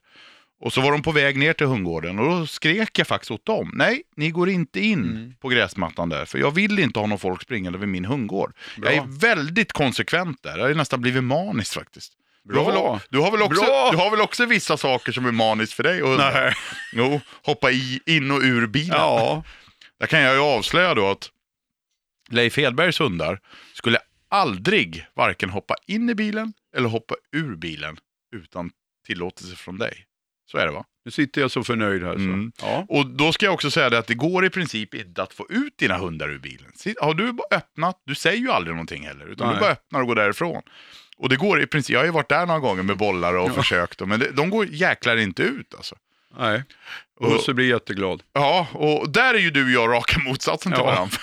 Speaker 1: Och så var de på väg ner till hundgården och då skrek jag faktiskt åt dem. Nej, ni går inte in
Speaker 2: Mm.
Speaker 1: på gräsmattan där. För jag vill inte ha någon folk springande vid min hundgård.
Speaker 2: Bra.
Speaker 1: Jag är väldigt konsekvent där. Jag har nästan blivit manisk faktiskt. Du har,
Speaker 2: Bra.
Speaker 1: väl, du, har väl också,
Speaker 2: Bra.
Speaker 1: du har väl också vissa saker som är maniskt för dig? Och,
Speaker 2: Nej.
Speaker 1: Jo, hoppa i, in och ur bilen.
Speaker 2: Ja,
Speaker 1: Där kan jag ju avslöja då att Leif Hedbergs hundar skulle aldrig varken hoppa in i bilen eller hoppa ur bilen utan tillåtelse från dig. Så är det va?
Speaker 2: nu sitter jag så förnöjd här. Så.
Speaker 1: Mm.
Speaker 2: Ja.
Speaker 1: Och då ska jag också säga det att det går i princip inte att få ut dina hundar ur bilen. Har du bara öppnat, du säger ju aldrig någonting heller, utan
Speaker 2: Nej.
Speaker 1: du bara öppnar och går därifrån. Och det går i princip, jag har ju varit där några gånger med bollar och
Speaker 2: Ja.
Speaker 1: försökt, men det, de går jäklar inte ut alltså.
Speaker 2: Nej,
Speaker 1: Och-
Speaker 2: Bosse blir jätteglad.
Speaker 1: Ja, och där är ju du och jag raka motsatsen till
Speaker 2: Ja.
Speaker 1: varandra.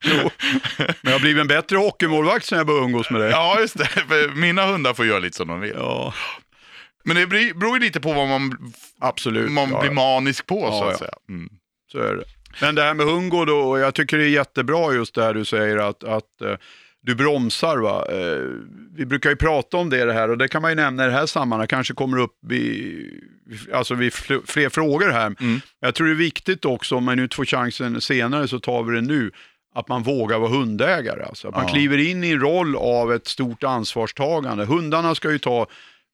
Speaker 2: Jo. Men jag har blivit en bättre hockeymålvakt sen jag började umgås med dig.
Speaker 1: ja, just det. För Mina hundar får göra lite som de vill.
Speaker 2: Ja.
Speaker 1: Men det beror ju lite på vad man,
Speaker 2: Absolut.
Speaker 1: man
Speaker 2: ja,
Speaker 1: blir manisk på så att säga. Mm.
Speaker 2: Så är det. Men det här med hundgård, och jag tycker det är jättebra just det här du säger att, att eh, du bromsar. Va? Eh, vi brukar ju prata om det, här och det kan man ju nämna i det här sammanhanget, kanske kommer upp i, alltså vid fl- fler frågor här.
Speaker 1: Mm.
Speaker 2: Jag tror det är viktigt också, om man inte får chansen senare så tar vi det nu, att man vågar vara hundägare. Alltså. Att man
Speaker 1: Ja.
Speaker 2: kliver in i en roll av ett stort ansvarstagande. Hundarna ska ju ta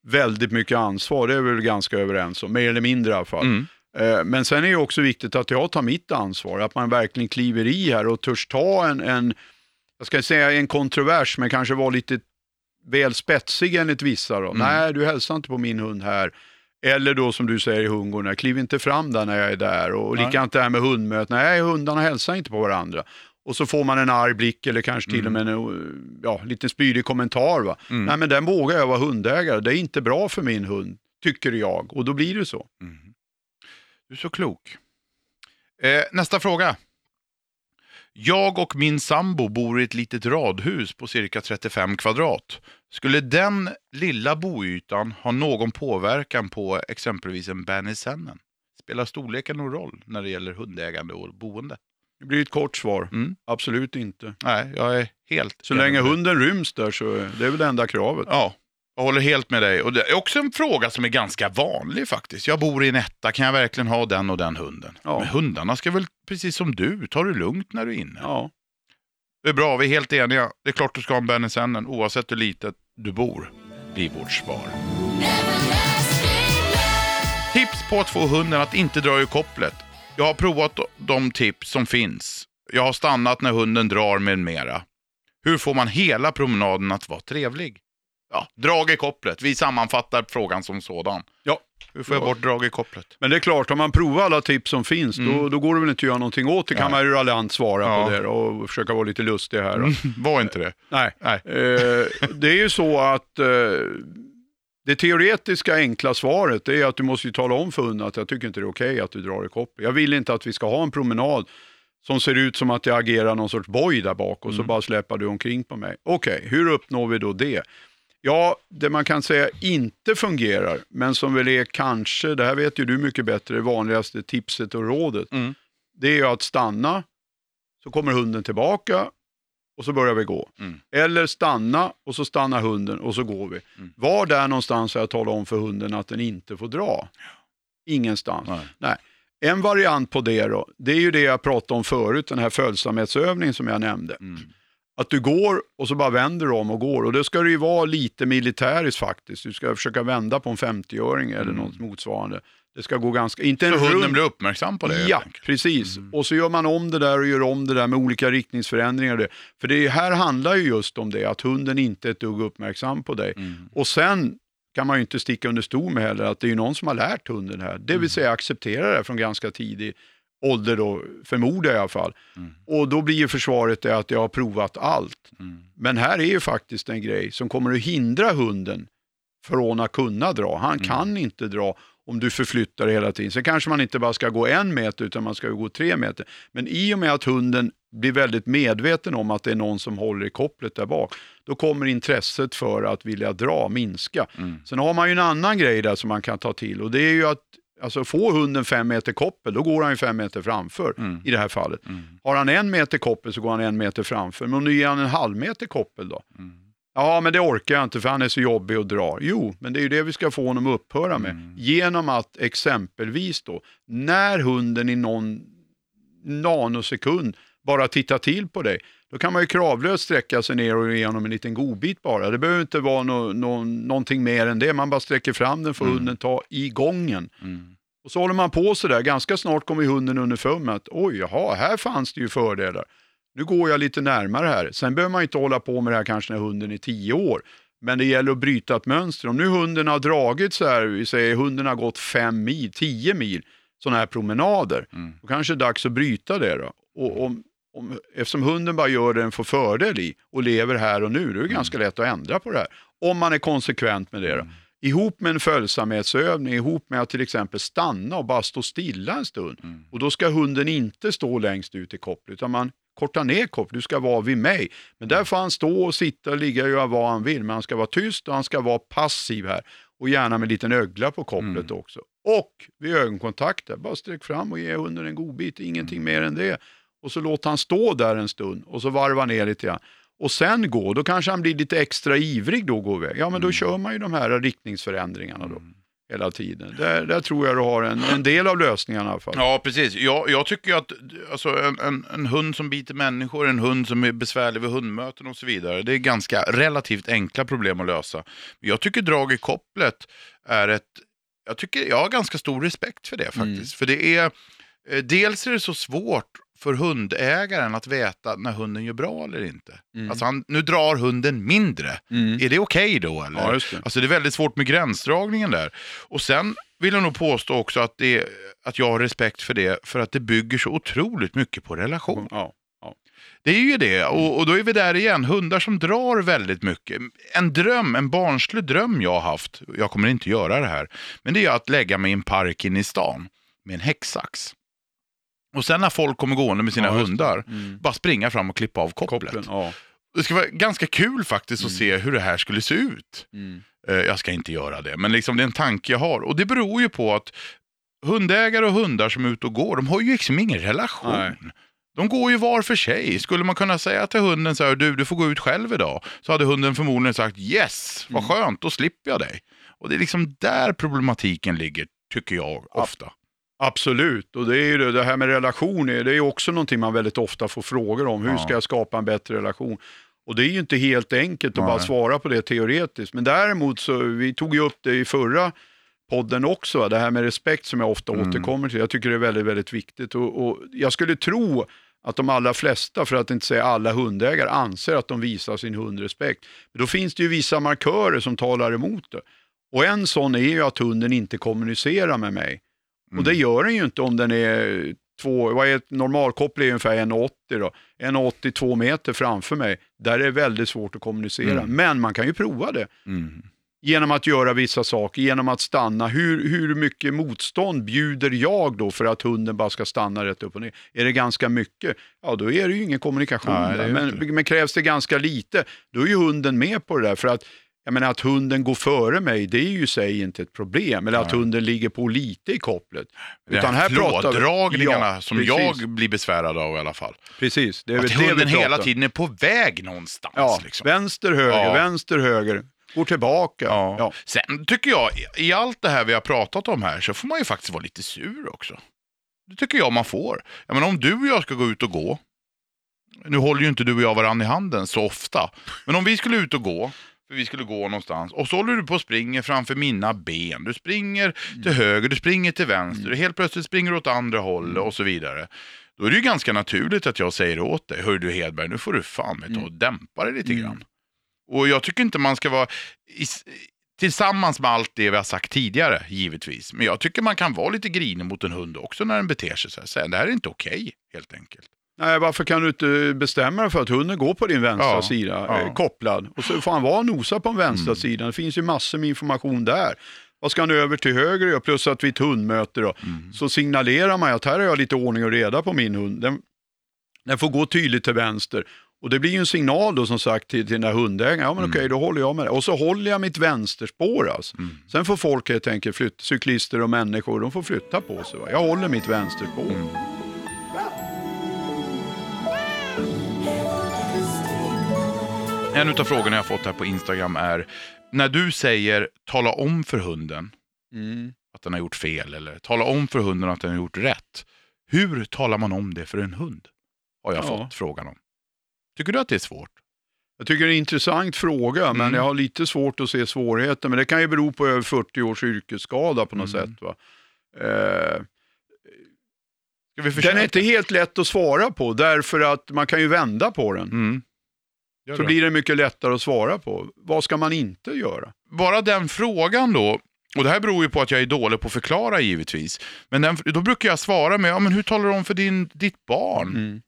Speaker 2: väldigt mycket ansvar, det är vi väl ganska överens om, mer eller mindre i alla fall.
Speaker 1: Mm.
Speaker 2: Eh, Men sen är det också viktigt att jag tar mitt ansvar, att man verkligen kliver i här och törs ta en, en jag ska säga en kontrovers, men kanske var lite väl spetsig enligt vissa. Då.
Speaker 1: Mm.
Speaker 2: Nej, du hälsar inte på min hund här. Eller då som du säger i hundgården, kliv inte fram där när jag är där. Och
Speaker 1: Nej.
Speaker 2: likadant det här med hundmöten, nej hundarna hälsar inte på varandra. Och så får man en arg blick eller kanske till och med en ja, lite spydig kommentar. Va?
Speaker 1: Mm.
Speaker 2: Nej men den vågar jag vara hundägare, det är inte bra för min hund, tycker jag. Och då blir det så.
Speaker 1: Mm. Du är så klok. Eh, nästa fråga. Jag och min sambo bor i ett litet radhus på cirka 35 kvadrat. Skulle den lilla boytan ha någon påverkan på exempelvis en Bernie Sennen? Spelar storleken någon roll när det gäller hundägande och boende?
Speaker 2: Det blir ett kort svar,
Speaker 1: Mm.
Speaker 2: absolut inte.
Speaker 1: Nej, jag är helt...
Speaker 2: Så länge hunden ryms där så är det är väl det enda kravet.
Speaker 1: Ja, jag håller helt med dig. Och det är också en fråga som är ganska vanlig faktiskt. Jag bor i en etta, kan jag verkligen ha den och den hunden?
Speaker 2: Ja.
Speaker 1: Men hundarna ska väl, precis som du, ta det lugnt när du är inne.
Speaker 2: Ja.
Speaker 1: Det är bra, vi är helt eniga. Det är klart du ska ha en Bernie Sennen oavsett hur litet du bor, blir vårt svar. Tips på att få hunden att inte dra ur kopplet. Jag har provat de tips som finns. Jag har stannat när hunden drar med mera. Hur får man hela promenaden att vara trevlig? Ja, drag i kopplet. Vi sammanfattar frågan som sådan.
Speaker 2: ja.
Speaker 1: Hur får jag
Speaker 2: Ja.
Speaker 1: bort drag i kopplet?
Speaker 2: Men det är klart, om man provar alla tips som finns, då,
Speaker 1: Mm.
Speaker 2: då går det väl inte att göra någonting åt det. kan man ju raljant svara
Speaker 1: Ja.
Speaker 2: på det och försöka vara lite lustig här. Då.
Speaker 1: Var inte det?
Speaker 2: Nej.
Speaker 1: Nej.
Speaker 2: Eh, det är ju så att eh, det teoretiska enkla svaret är att du måste tala om för hunden att jag tycker inte det är okej att du drar i koppel. Jag vill inte att vi ska ha en promenad som ser ut som att jag agerar någon sorts boj där bak och så
Speaker 1: Mm.
Speaker 2: bara släpper du omkring på mig. Okej, hur uppnår vi då det? Ja, det man kan säga inte fungerar, men som väl är kanske, det här vet ju du mycket bättre, det vanligaste tipset och rådet,
Speaker 1: Mm.
Speaker 2: det är ju att stanna, så kommer hunden tillbaka och så börjar vi gå.
Speaker 1: Mm.
Speaker 2: Eller stanna och så stannar hunden och så går vi.
Speaker 1: Mm.
Speaker 2: Var där någonstans har jag talat om för hunden att den inte får dra? Ingenstans.
Speaker 1: Nej.
Speaker 2: En variant på det då, det är ju det jag pratade om förut, den här följsamhetsövningen som jag nämnde.
Speaker 1: Mm.
Speaker 2: Att du går och så bara vänder du om och går. Och det ska det ju vara lite militäriskt faktiskt. Du ska försöka vända på en 50-öring eller
Speaker 1: Mm.
Speaker 2: något motsvarande. Det ska gå ganska, inte en
Speaker 1: Så hunden
Speaker 2: rund-
Speaker 1: blir uppmärksam på det
Speaker 2: Ja, precis.
Speaker 1: Mm.
Speaker 2: Och så gör man om det där och gör om det där med olika riktningsförändringar. Det. För det här handlar ju just om det, att hunden inte är ett dugg uppmärksam på dig.
Speaker 1: Mm.
Speaker 2: Och sen kan man ju inte sticka under stol med heller att det är någon som har lärt hunden det här. Det
Speaker 1: Mm.
Speaker 2: vill säga acceptera det från ganska tidig ålder då, förmodar jag i alla fall.
Speaker 1: Mm.
Speaker 2: Och då blir ju försvaret det att jag har provat allt.
Speaker 1: Mm.
Speaker 2: Men här är ju faktiskt en grej som kommer att hindra hunden från att kunna dra. Han
Speaker 1: Mm.
Speaker 2: kan inte dra om du förflyttar hela tiden. Sen kanske man inte bara ska gå en meter utan man ska gå tre meter. Men i och med att hunden blir väldigt medveten om att det är någon som håller i kopplet där bak, då kommer intresset för att vilja dra minska.
Speaker 1: Mm.
Speaker 2: Sen har man ju en annan grej där som man kan ta till och det är ju att alltså, få hunden fem meter koppel, då går han ju fem meter framför
Speaker 1: Mm.
Speaker 2: i det här fallet.
Speaker 1: Mm.
Speaker 2: Har han en meter koppel så går han en meter framför. Men om du ger han en halv meter koppel då?
Speaker 1: Mm.
Speaker 2: Ja, men det orkar jag inte för han är så jobbig och drar. Jo, men det är ju det vi ska få honom att upphöra med.
Speaker 1: Mm.
Speaker 2: Genom att exempelvis då, när hunden i någon nanosekund bara tittar till på dig, då kan man ju kravlöst sträcka sig ner och ge honom en liten godbit bara. Det behöver inte vara no, no, någonting mer än det. Man bara sträcker fram den för
Speaker 1: Mm.
Speaker 2: hunden ta i gången.
Speaker 1: Mm.
Speaker 2: Och så håller man på så där. Ganska snart kommer hunden underfund med att oj, jaha, här fanns det ju fördelar. Nu går jag lite närmare här. Sen behöver man inte hålla på med det här kanske när hunden är tio år. Men det gäller att bryta ett mönster. Om nu hunden har dragit så här, vi säger hunden har gått fem mil, tio mil, sådana här promenader.
Speaker 1: Mm.
Speaker 2: Då kanske det är dags att bryta det då. Och om, om, eftersom hunden bara gör det den får fördel i och lever här och nu, då är det ganska lätt att ändra på det här. Om man är konsekvent med det då. Ihop med en följsamhetsövning, ihop med att till exempel stanna och bara stå stilla en stund.
Speaker 1: Mm.
Speaker 2: Och då ska hunden inte stå längst ut i kopplet, utan man kortar ner kopplet. Du ska vara vid mig. Men där får han stå och sitta och ligga och göra vad han vill, men han ska vara tyst och han ska vara passiv här. och gärna med en liten ögla på kopplet
Speaker 1: Mm.
Speaker 2: också. Och vid ögonkontakter, bara sträck fram och ge hunden en godbit, ingenting
Speaker 1: Mm.
Speaker 2: mer än det. Och så låt han stå där en stund och så varva ner lite grann. Och sen gå, då kanske han blir lite extra ivrig då och går iväg. Ja men då
Speaker 1: Mm.
Speaker 2: kör man ju de här riktningsförändringarna då hela tiden. Där, där tror jag du har en, en del av lösningarna i alla fall.
Speaker 1: Ja, precis. Jag, jag tycker att alltså, en, en, en hund som biter människor, en hund som är besvärlig vid hundmöten och så vidare, det är ganska relativt enkla problem att lösa. Jag tycker drag i kopplet är ett... Jag, tycker, jag har ganska stor respekt för det faktiskt. För det är... eh, Dels är det så svårt för hundägaren att veta när hunden gör bra eller inte.
Speaker 2: Mm.
Speaker 1: Alltså han, nu drar hunden mindre.
Speaker 2: Mm.
Speaker 1: Är det okej då eller?
Speaker 2: Ja, det.
Speaker 1: Alltså det är väldigt svårt med gränsdragningen där. Och sen vill jag nog påstå också att, det, att jag har respekt för det, för att det bygger så otroligt mycket på relation.
Speaker 2: Ja.
Speaker 1: Det är ju det, och, och då är vi där igen. Hundar som drar väldigt mycket. En dröm, en barnslig dröm jag har haft, jag kommer inte göra det här, men det är att lägga mig i en park inne i stan med en häcksax. Och sen när folk kommer gående med sina
Speaker 2: Ja,
Speaker 1: hundar,
Speaker 2: Mm.
Speaker 1: bara springa fram och klippa av kopplet.
Speaker 2: Kopplen, ja.
Speaker 1: Det ska vara ganska kul faktiskt att se hur det här skulle se ut.
Speaker 2: Mm.
Speaker 1: Eh, Jag ska inte göra det, men liksom det är en tanke jag har. Och det beror ju på att hundägare och hundar som är ute och går, de har ju liksom ingen relation.
Speaker 2: Nej.
Speaker 1: De går ju var för sig. Skulle man kunna säga till hunden så här, du, du får gå ut själv idag, så hade hunden förmodligen sagt yes, vad
Speaker 2: Mm.
Speaker 1: skönt, då slipper jag dig. Och det är liksom där problematiken ligger, tycker jag ofta.
Speaker 2: Absolut, och det är ju det, det här med relationer, det är också någonting man väldigt ofta får frågor om. Hur
Speaker 1: Ja.
Speaker 2: ska jag skapa en bättre relation? Och det är ju inte helt enkelt att
Speaker 1: Nej.
Speaker 2: bara svara på det teoretiskt. Men däremot så, vi tog ju upp det i förra podden också, det här med respekt som jag ofta
Speaker 1: Mm.
Speaker 2: återkommer till. Jag tycker det är väldigt, väldigt viktigt. Och, och jag skulle tro att de allra flesta, för att inte säga alla hundägare, anser att de visar sin hund respekt. Men då finns det ju vissa markörer som talar emot det. Och en sån är ju att hunden inte kommunicerar med mig. Och det gör den ju inte om den är två, vad är ett normalkoppel är ungefär 1,80 då. 1,80 två meter framför mig. Där är det väldigt svårt att kommunicera.
Speaker 1: Mm.
Speaker 2: Men man kan ju prova det.
Speaker 1: Mm.
Speaker 2: Genom att göra vissa saker, genom att stanna. Hur, hur mycket motstånd bjuder jag då för att hunden bara ska stanna rätt upp och ner? Är det ganska mycket? Ja, då är det ju ingen kommunikation.
Speaker 1: Nej,
Speaker 2: men, men krävs det ganska lite, då är ju hunden med på det där. För att jag menar att hunden går före mig, det är ju i sig inte ett problem. Eller att
Speaker 1: Nej.
Speaker 2: hunden ligger på lite i kopplet. Utan
Speaker 1: här
Speaker 2: pratar vi- Ja,
Speaker 1: som
Speaker 2: precis.
Speaker 1: jag blir besvärad av i alla fall.
Speaker 2: Precis, det är
Speaker 1: Att hunden hela tiden är på väg någonstans.
Speaker 2: Ja,
Speaker 1: liksom.
Speaker 2: vänster, höger,
Speaker 1: Ja.
Speaker 2: vänster, höger. Går tillbaka.
Speaker 1: Ja.
Speaker 2: Ja.
Speaker 1: Sen tycker jag, i- i allt det här vi har pratat om här, så får man ju faktiskt vara lite sur också. Det tycker jag man får. Jag menar, om du och jag ska gå ut och gå, nu håller ju inte du och jag varandra i handen så ofta, men om vi skulle ut och gå, för vi skulle gå någonstans, och så håller du på och springer framför mina ben. Du springer till höger, du springer till vänster, helt plötsligt springer du åt andra hållet och så vidare. Då är det ju ganska naturligt att jag säger åt dig, hör du Hedberg, nu får du fan med ta och dämpa dig lite
Speaker 2: Mm.
Speaker 1: grann. Och jag tycker inte man ska vara tillsammans med allt det vi har sagt tidigare, givetvis. Men jag tycker man kan vara lite grinig mot en hund också när den beter sig så här. Det här är inte okej, helt enkelt.
Speaker 2: Nej, varför kan du inte bestämma dig för att hunden går på din vänstra
Speaker 1: Ja,
Speaker 2: sida,
Speaker 1: ja.
Speaker 2: eh, kopplad. Och så får han vara och nosa på den vänstra
Speaker 1: Mm.
Speaker 2: sidan. Det finns ju massor med information där. Vad ska han över till höger göra? Plus att vid ett hundmöte då,
Speaker 1: Mm.
Speaker 2: så signalerar man att här har jag lite ordning och reda på min hund. Den, den får gå tydligt till vänster. Och det blir ju en signal då som sagt till, till den där hundägaren. Ja men
Speaker 1: Mm.
Speaker 2: okej, då håller jag med det. Och så håller jag mitt vänsterspår alltså.
Speaker 1: Mm.
Speaker 2: Sen får folk helt enkelt flytta, cyklister och människor, de får flytta på sig. Va? Jag håller mitt vänsterspår.
Speaker 1: Mm. En av frågorna jag har fått här på Instagram är, när du säger tala om för hunden
Speaker 2: Mm.
Speaker 1: att den har gjort fel eller tala om för hunden att den har gjort rätt. Hur talar man om det för en hund? Har jag
Speaker 2: Ja.
Speaker 1: fått frågan om. Tycker du att det är svårt?
Speaker 2: Jag tycker det är en intressant fråga, men
Speaker 1: Mm.
Speaker 2: jag har lite svårt att se svårigheten. Men det kan ju bero på över 40 års yrkesskada på något
Speaker 1: Mm.
Speaker 2: sätt. Va? Eh, den är inte helt lätt att svara på, därför att man kan ju vända på den.
Speaker 1: Mm. Gör
Speaker 2: Så
Speaker 1: det.
Speaker 2: blir det mycket lättare att svara på. Vad ska man inte göra?
Speaker 1: Bara den frågan då, och det här beror ju på att jag är dålig på att förklara givetvis. Men den, då brukar jag svara med, ja, men hur talar du om för din, ditt barn?
Speaker 2: Mm.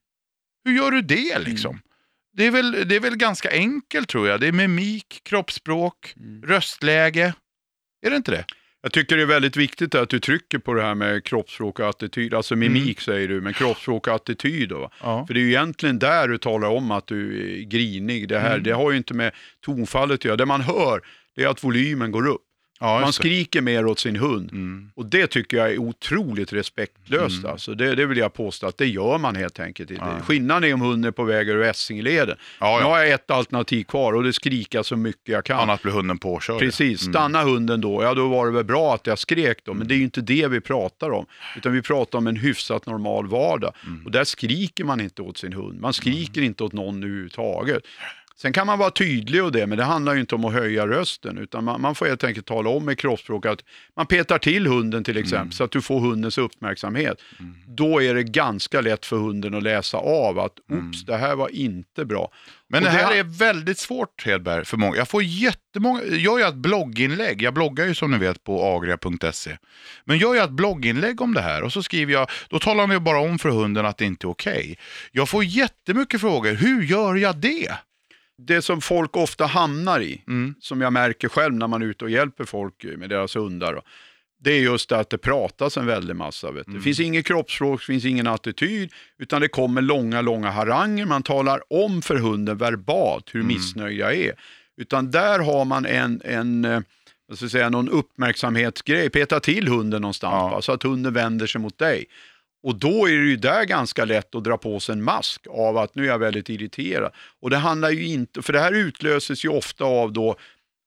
Speaker 1: Hur gör du det liksom? Det, är väl, det är väl ganska enkelt tror jag. Det är mimik, kroppsspråk,
Speaker 2: Mm.
Speaker 1: röstläge. Är det inte det?
Speaker 2: Jag tycker det är väldigt viktigt att du trycker på det här med kroppsspråk och attityd. Alltså mimik
Speaker 1: Mm.
Speaker 2: säger du, men kroppsspråk och attityd. Då?
Speaker 1: Ja.
Speaker 2: För det är ju egentligen där du talar om att du är grinig. Det här
Speaker 1: Mm.
Speaker 2: det har ju inte med tonfallet att göra. Det man hör det är att volymen går upp.
Speaker 1: Ja,
Speaker 2: Man skriker mer åt sin hund.
Speaker 1: Mm.
Speaker 2: Och det tycker jag är otroligt respektlöst.
Speaker 1: Mm.
Speaker 2: Alltså. Det, det vill jag påstå att det gör man helt enkelt inte.
Speaker 1: Ja.
Speaker 2: Skillnaden är om hunden är på väg över Essingeleden.
Speaker 1: Ja,
Speaker 2: Nu
Speaker 1: ja.
Speaker 2: har jag ett alternativ kvar och det skrika så mycket jag kan.
Speaker 1: Annars blir hunden påkörd.
Speaker 2: Precis,
Speaker 1: Mm.
Speaker 2: stanna hunden då. Ja, då var det väl bra att jag skrek då, men det är ju inte det vi pratar om. Utan vi pratar om en hyfsat normal vardag.
Speaker 1: Mm.
Speaker 2: Och där skriker man inte åt sin hund. Man skriker inte åt någon överhuvudtaget. Sen kan man vara tydlig och det, men det handlar ju inte om att höja rösten, utan man, man får helt enkelt tala om med kroppsspråk att man petar till hunden till exempel,
Speaker 1: Mm.
Speaker 2: så att du får hundens uppmärksamhet. Då är det ganska lätt för hunden att läsa av att, oops, det här var inte bra.
Speaker 1: Men
Speaker 2: Och
Speaker 1: det här
Speaker 2: det-
Speaker 1: är väldigt svårt Hedberg för många. Jag får jättemånga, jag gör ett blogginlägg, jag bloggar ju som ni vet på agria.se. Men jag gör ett blogginlägg om det här och så skriver jag, då talar jag bara om för hunden att det inte är okej. Jag får jättemycket frågor, hur gör jag det?
Speaker 2: Det som folk ofta hamnar i,
Speaker 1: Mm.
Speaker 2: som jag märker själv när man är ute och hjälper folk med deras hundar. då, Det är just att det pratas en väldig massa. Vet du. Det finns inget kroppsspråk, det finns ingen attityd, utan det kommer långa, långa haranger. Man talar om för hunden verbalt hur missnöjd jag är. Utan där har man en, en eh, vad ska jag säga, någon uppmärksamhetsgrej, peta till hunden någonstans
Speaker 1: Ja.
Speaker 2: va, så att hunden vänder sig mot dig. Och då är det ju där ganska lätt att dra på sig en mask av att nu är jag väldigt irriterad. Och det handlar ju inte, för det här utlöses ju ofta av då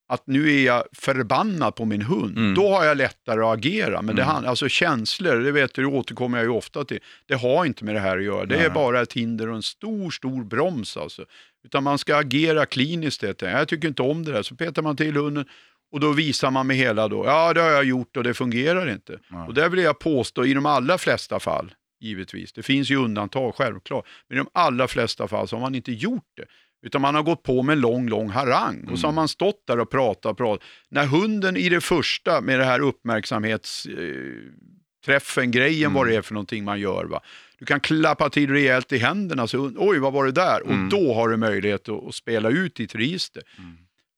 Speaker 2: att nu är jag förbannad på min hund.
Speaker 1: Mm.
Speaker 2: Då har jag lättare att agera. Men det
Speaker 1: Mm.
Speaker 2: hand, alltså känslor, det vet du, det återkommer jag ju ofta till. Det har inte med det här att göra. Det är
Speaker 1: Nej.
Speaker 2: bara ett hinder och en stor, stor broms alltså. Utan man ska agera kliniskt. Jag tycker inte om det där. Så petar man till hunden och då visar man med hela då, ja det har jag gjort och det fungerar inte.
Speaker 1: Ja.
Speaker 2: Och där vill jag påstå, i de allra flesta fall, givetvis, det finns ju undantag självklart, men i de allra flesta fall så har man inte gjort det. Utan man har gått på med en lång, lång harang och så har man stått där och pratat och pratat. När hunden i det första med det här uppmärksamhetsträffen, träffen, grejen vad det är för någonting man gör. Va? Du kan klappa till rejält i händerna, så oj vad var det där?
Speaker 1: Mm.
Speaker 2: Och då har du möjlighet att, att spela ut ditt register.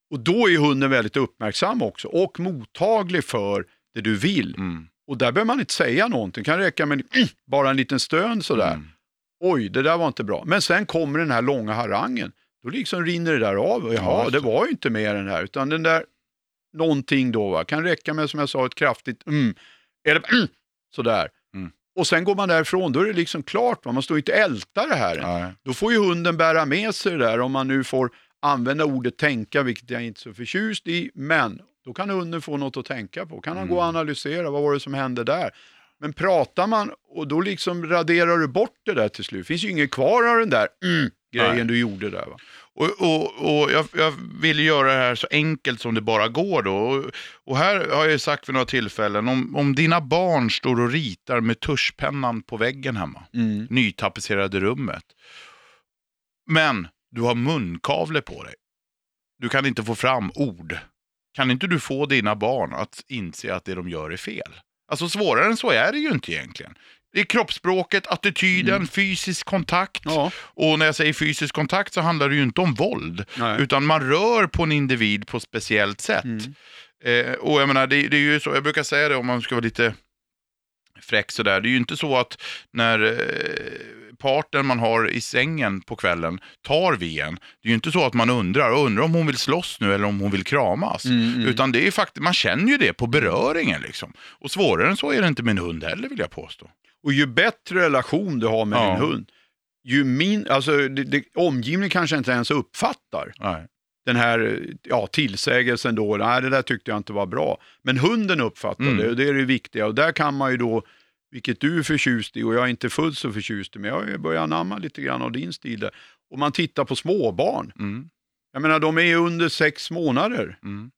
Speaker 2: Och då är hunden väldigt uppmärksam också och mottaglig för det du vill.
Speaker 1: Mm.
Speaker 2: Och där behöver man inte säga någonting, det kan räcka med bara en liten stön sådär.
Speaker 1: Mm.
Speaker 2: Oj, det där var inte bra. Men sen kommer den här långa harangen. Då liksom rinner det där av. Och
Speaker 1: Ja,
Speaker 2: Jaha,
Speaker 1: just
Speaker 2: det var ju inte mer det här. Utan den där någonting då, va? kan räcka med som jag sa ett kraftigt mm, eller mm, sådär.
Speaker 1: Mm.
Speaker 2: Och sen går man därifrån, då är det liksom klart. Va? Man står inte och ältar det här.
Speaker 1: Nej.
Speaker 2: Då får ju hunden bära med sig det där, om man nu får använda ordet tänka, vilket jag inte är så förtjust i. Men då kan hunden få något att tänka på. Kan han gå och
Speaker 1: Mm.
Speaker 2: analysera, vad var det som hände där? Men pratar man och då liksom raderar du bort det där till slut. Finns ju inget kvar av den där mm, grejen
Speaker 1: Nej.
Speaker 2: du gjorde där. Va?
Speaker 1: Och, och, och jag, jag vill göra det här så enkelt som det bara går då. Och, och här har jag ju sagt vid några tillfällen, om, om dina barn står och ritar med tuschpennan på väggen hemma,
Speaker 2: Mm.
Speaker 1: nytapetserade rummet, men du har munkavle på dig, du kan inte få fram ord, kan inte du få dina barn att inse att det de gör är fel? Alltså svårare än så är det ju inte egentligen. Det är kroppsspråket, attityden, fysisk kontakt.
Speaker 2: Ja,
Speaker 1: Och när jag säger fysisk kontakt så handlar det ju inte om våld.
Speaker 2: nej.
Speaker 1: Utan man rör på en individ på ett speciellt sätt.
Speaker 2: Mm.
Speaker 1: Eh, och jag menar, det, det är ju så, jag brukar säga det om man ska vara lite fräck sådär. Det är ju inte så att när eh, parten man har i sängen på kvällen tar en. Det är ju inte så att man undrar, undrar om hon vill slåss nu eller om hon vill kramas.
Speaker 2: Mm, mm.
Speaker 1: Utan det är faktiskt, man känner ju det på beröringen liksom. Och svårare än så är det inte med en hund heller vill jag påstå.
Speaker 2: Och ju bättre relation du har med
Speaker 1: Ja.
Speaker 2: din hund, ju min, alltså, det, det, omgivningen kanske inte ens uppfattar
Speaker 1: Nej.
Speaker 2: den här ja, tillsägelsen då, nej det där tyckte jag inte var bra. Men hunden uppfattar
Speaker 1: Mm.
Speaker 2: det och det är det viktiga. Och där kan man ju då, vilket du är förtjust i och jag är inte fullt så förtjust i, men jag har börjat anamma lite grann av din stil där. Och man tittar på småbarn,
Speaker 1: Mm.
Speaker 2: jag menar de är under sex månader,
Speaker 1: Mm.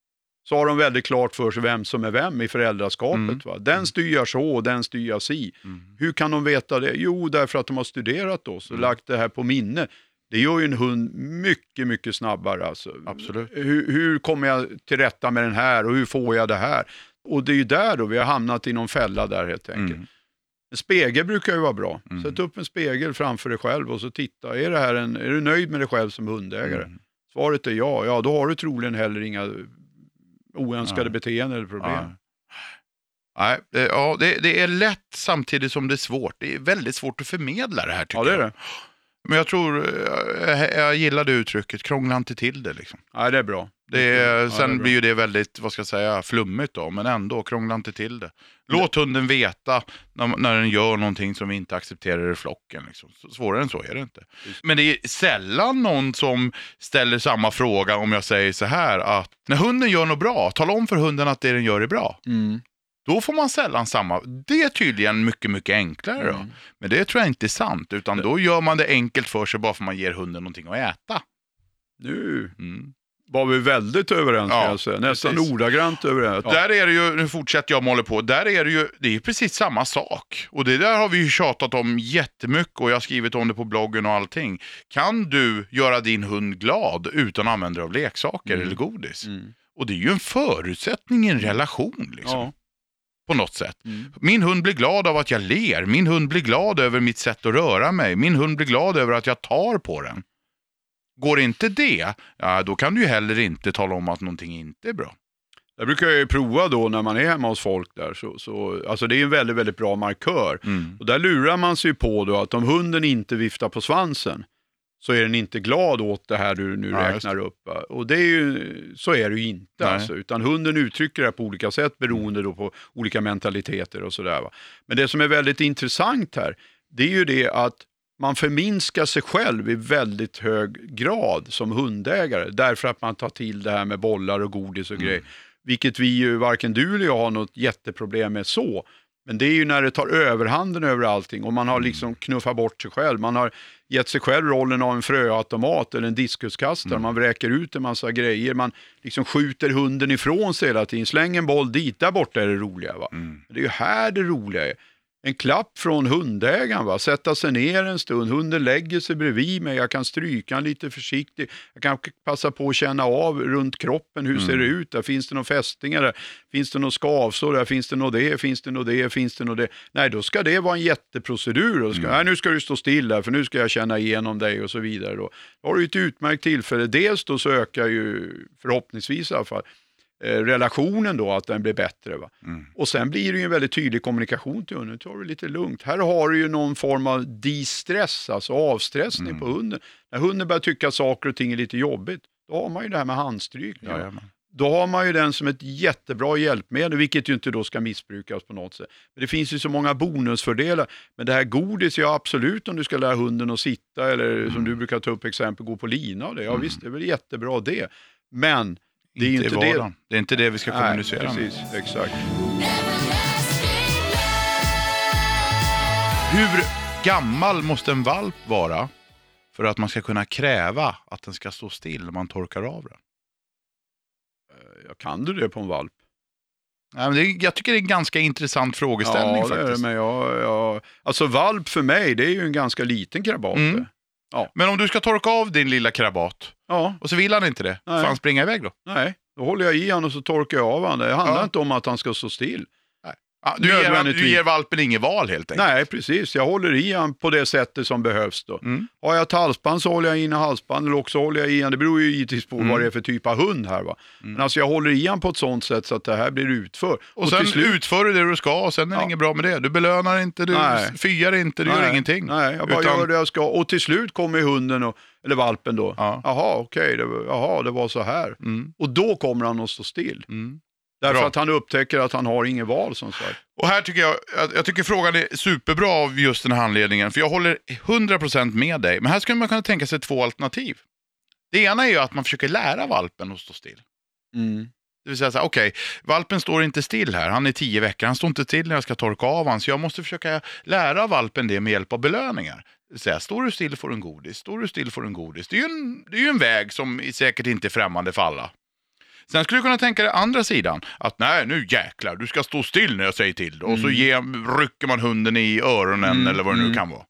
Speaker 2: så har de väldigt klart för sig vem som är vem i föräldraskapet.
Speaker 1: Mm.
Speaker 2: Va? Den styr så och den styr si.
Speaker 1: Mm.
Speaker 2: Hur kan de veta det? Jo, därför att de har studerat oss och
Speaker 1: Mm.
Speaker 2: lagt det här på minne. Det gör ju en hund mycket, mycket snabbare. Alltså.
Speaker 1: Absolut.
Speaker 2: Hur, hur kommer jag till rätta med den här och hur får jag det här? Och det är ju där då vi har hamnat i någon fälla där helt enkelt. En spegel brukar ju vara bra.
Speaker 1: Mm.
Speaker 2: Sätt upp en spegel framför dig själv och så titta. Är, det här en, är du nöjd med dig själv som hundägare?
Speaker 1: Mm.
Speaker 2: Svaret är ja. Ja, då har du troligen heller inga oönskade
Speaker 1: Nej.
Speaker 2: beteenden eller problem.
Speaker 1: Ja. Nej, det, ja, det, det är lätt samtidigt som det är svårt. Det är väldigt svårt att förmedla det här tycker
Speaker 2: Ja, det är
Speaker 1: jag.
Speaker 2: det.
Speaker 1: Men jag tror, eh, jag, jag gillar det uttrycket, krångla inte till det liksom.
Speaker 2: Nej, det är bra.
Speaker 1: Är,
Speaker 2: Ja,
Speaker 1: sen
Speaker 2: bra.
Speaker 1: blir ju det väldigt, vad ska jag säga, flummigt då, men ändå, krångla inte till det. Låt hunden veta när, när den gör någonting som vi inte accepterar i flocken. Liksom. Svårare än så är det inte. Men det är sällan någon som ställer samma fråga om jag säger så här att när hunden gör något bra, tala om för hunden att det den gör är bra.
Speaker 2: Mm.
Speaker 1: Då får man sällan samma. Det är tydligen mycket, mycket enklare då.
Speaker 2: Mm.
Speaker 1: Men det tror jag inte är sant, utan då gör man det enkelt för sig bara för att man ger hunden någonting att äta.
Speaker 2: Nu
Speaker 1: Mm.
Speaker 2: Var vi väldigt överens,
Speaker 1: Ja,
Speaker 2: säga. nästan
Speaker 1: precis.
Speaker 2: ordagrant överens. Ja.
Speaker 1: Där är det ju, nu fortsätter jag måla på, där är det ju, det är precis samma sak. Och det där har vi ju tjatat om jättemycket och jag har skrivit om det på bloggen och allting. Kan du göra din hund glad utan att använda av leksaker
Speaker 2: Mm.
Speaker 1: eller godis?
Speaker 2: Mm.
Speaker 1: Och det är ju en förutsättning i en relation liksom,
Speaker 2: Ja.
Speaker 1: på något sätt.
Speaker 2: Mm.
Speaker 1: Min hund blir glad av att jag ler. Min hund blir glad över mitt sätt att röra mig. Min hund blir glad över att jag tar på den. Går inte det, ja, då kan du ju heller inte tala om att någonting inte är bra.
Speaker 2: Det brukar jag ju prova då när man är hemma hos folk där. Så, så, alltså det är en väldigt, väldigt bra markör.
Speaker 1: Mm.
Speaker 2: Och där lurar man sig på då att om hunden inte viftar på svansen så är den inte glad åt det här du nu
Speaker 1: Ja,
Speaker 2: räknar upp. Och det är ju, så är det ju inte.
Speaker 1: Nej.
Speaker 2: Alltså, utan hunden uttrycker det på olika sätt beroende då på olika mentaliteter och sådär. Men det som är väldigt intressant här, det är ju det att man förminskar sig själv i väldigt hög grad som hundägare därför att man tar till det här med bollar och godis och
Speaker 1: Mm.
Speaker 2: grejer. Vilket vi ju, varken du eller jag har något jätteproblem med så. Men det är ju när det tar överhanden över allting och man har liksom knuffat bort sig själv. Man har gett sig själv rollen av en fröautomat eller en diskuskastare. Man vräker ut en massa grejer. Man liksom skjuter hunden ifrån sig hela tiden. Släng en boll dit, där borta är det roliga. Va?
Speaker 1: Mm.
Speaker 2: Det är ju här det roliga är. En klapp från hundägaren, va? sätta sig ner en stund, hunden lägger sig bredvid mig, jag kan stryka han lite försiktigt, jag kan passa på att känna av runt kroppen, hur ser det ut, där? Finns det några fästingar, där? finns det något skavsår, där? Finns det något det, finns det något det, finns det något det. Nej, då ska det vara en jätteprocedur. Ska, nej, nu ska du stå still där, för nu ska jag känna igenom dig och så vidare. Då. Då har du ett utmärkt tillfälle, dels då så ökar ju, förhoppningsvis i alla fall, relationen då, att den blir bättre. Va?
Speaker 1: Mm.
Speaker 2: Och sen blir det ju en väldigt tydlig kommunikation till hunden. Nu tar du det lite lugnt. Här har du ju någon form av distress, alltså avstressning
Speaker 1: Mm.
Speaker 2: på hunden. När hunden börjar tycka att saker och ting är lite jobbigt, då har man ju det här med handstrykning.
Speaker 1: Jajamän.
Speaker 2: Då har man ju den som ett jättebra hjälpmedel, vilket ju inte då ska missbrukas på något sätt. Men det finns ju så många bonusfördelar. Men det här godis, ja absolut om du ska lära hunden att sitta eller
Speaker 1: Mm.
Speaker 2: som du brukar ta upp exempel, gå på lina och det. Ja visst, det är väl jättebra det. Men det är
Speaker 1: inte
Speaker 2: inte
Speaker 1: i
Speaker 2: det.
Speaker 1: vardagen. Det är inte det vi ska kommunicera med.
Speaker 2: precis, exakt.
Speaker 1: Hur gammal måste en valp vara för att man ska kunna kräva att den ska stå still när man torkar av den?
Speaker 2: Ja, kan du det på en valp?
Speaker 1: Nej, men det är, jag tycker det är en ganska intressant frågeställning
Speaker 2: ja, det är det,
Speaker 1: faktiskt.
Speaker 2: men jag, jag, alltså valp för mig, det är ju en ganska liten krabat.
Speaker 1: Mm.
Speaker 2: Det.
Speaker 1: Men om du ska torka av din lilla krabat
Speaker 2: Ja,
Speaker 1: och så vill han inte det,
Speaker 2: Nej.
Speaker 1: får han springa iväg då?
Speaker 2: nej, då håller jag i honom och så torkar jag av honom. Det handlar
Speaker 1: Ja.
Speaker 2: inte om att han ska stå still.
Speaker 1: Ja, du, ger, han- du ger valpen inget val helt enkelt.
Speaker 2: Nej, precis. Jag håller i honom på det sättet som behövs. Då.
Speaker 1: Mm.
Speaker 2: Har jag ett halsband så håller jag in i halsband eller också håller jag i honom. Det beror ju givetvis på
Speaker 1: Mm.
Speaker 2: vad det är för typ av hund här. Va? Men alltså jag håller i honom på ett sånt sätt så att det här blir utfört.
Speaker 1: Och, sen
Speaker 2: till slut-
Speaker 1: utför du det du ska och sen är det
Speaker 2: Ja.
Speaker 1: inget bra med det. Du belönar inte, du
Speaker 2: Nej.
Speaker 1: fyar inte, du gör
Speaker 2: Nej,
Speaker 1: ingenting.
Speaker 2: Nej, jag bara
Speaker 1: Utan-
Speaker 2: gör det jag ska. Och till slut kommer hunden, och, eller valpen då.
Speaker 1: Ja.
Speaker 2: Jaha, okej, det, var- jaha, det var så här.
Speaker 1: Mm.
Speaker 2: Och då kommer han att stå still.
Speaker 1: Mm.
Speaker 2: Därför
Speaker 1: Bra.
Speaker 2: att han upptäcker att han har inget val som sagt.
Speaker 1: Och här tycker jag, jag, tycker frågan är superbra av just den här handledningen, för jag håller 100% med dig. Men här skulle man kunna tänka sig två alternativ. Det ena är ju att man försöker lära valpen att stå still. Det vill säga, okej, valpen står inte still här, han är tio veckor, han står inte still när jag ska torka av honom, så jag måste försöka lära valpen det med hjälp av belöningar. Det vill säga, står du still får du en godis, står du still får du en godis. Det är ju en, det är en väg som säkert inte är främmande för alla. Sen skulle du kunna tänka dig andra sidan, att nej nu jäklar, du ska stå still när jag säger till. Och så ge, rycker man hunden i öronen
Speaker 2: Mm,
Speaker 1: eller vad det nu
Speaker 2: mm.
Speaker 1: kan vara.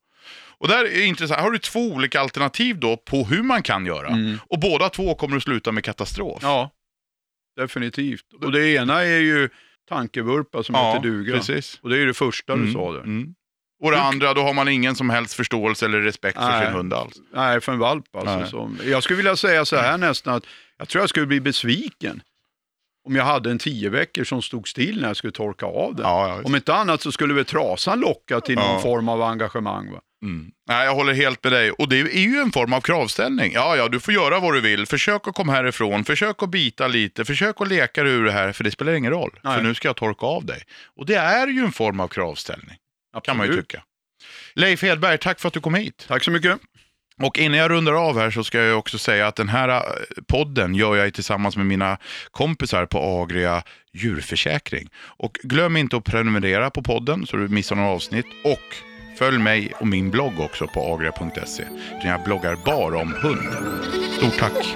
Speaker 1: Och där är intressant, har du två olika alternativ då på hur man kan göra.
Speaker 2: Mm.
Speaker 1: Och båda två kommer att sluta med katastrof.
Speaker 2: Ja, definitivt. Och det ena är ju tankevurpa som heter duga.
Speaker 1: precis.
Speaker 2: Och det är ju det första du
Speaker 1: Mm,
Speaker 2: sa där.
Speaker 1: mm. Och det andra, då har man ingen som helst förståelse eller respekt för
Speaker 2: Nej.
Speaker 1: sin hund alls.
Speaker 2: Nej, för en valp alltså.
Speaker 1: Nej.
Speaker 2: Som, jag skulle vilja säga så här nästan att jag tror jag skulle bli besviken om jag hade en tio veckor som stod still när jag skulle torka av den.
Speaker 1: Ja, ja,
Speaker 2: Om inte annat så skulle väl trasan locka till någon
Speaker 1: Ja.
Speaker 2: form av engagemang. Va?
Speaker 1: Mm. Nej, jag håller helt med dig. Och det är ju en form av kravställning. Ja, ja, du får göra vad du vill. Försök att komma härifrån. Försök att bita lite. Försök att leka ur det här, för det spelar ingen roll.
Speaker 2: Nej.
Speaker 1: För nu ska jag torka av dig. Och det är ju en form av kravställning, kan man ju
Speaker 2: Absolut.
Speaker 1: tycka. Leif Hedberg, tack för att du kom hit.
Speaker 2: Tack så mycket.
Speaker 1: Och innan jag rundar av här så ska jag också säga att den här äh, podden gör jag tillsammans med mina kompisar på Agria djurförsäkring. Och glöm inte att prenumerera på podden så du missar några avsnitt. Och följ mig och min blogg också på agria.se. Där jag bloggar bara om hund. Stort tack!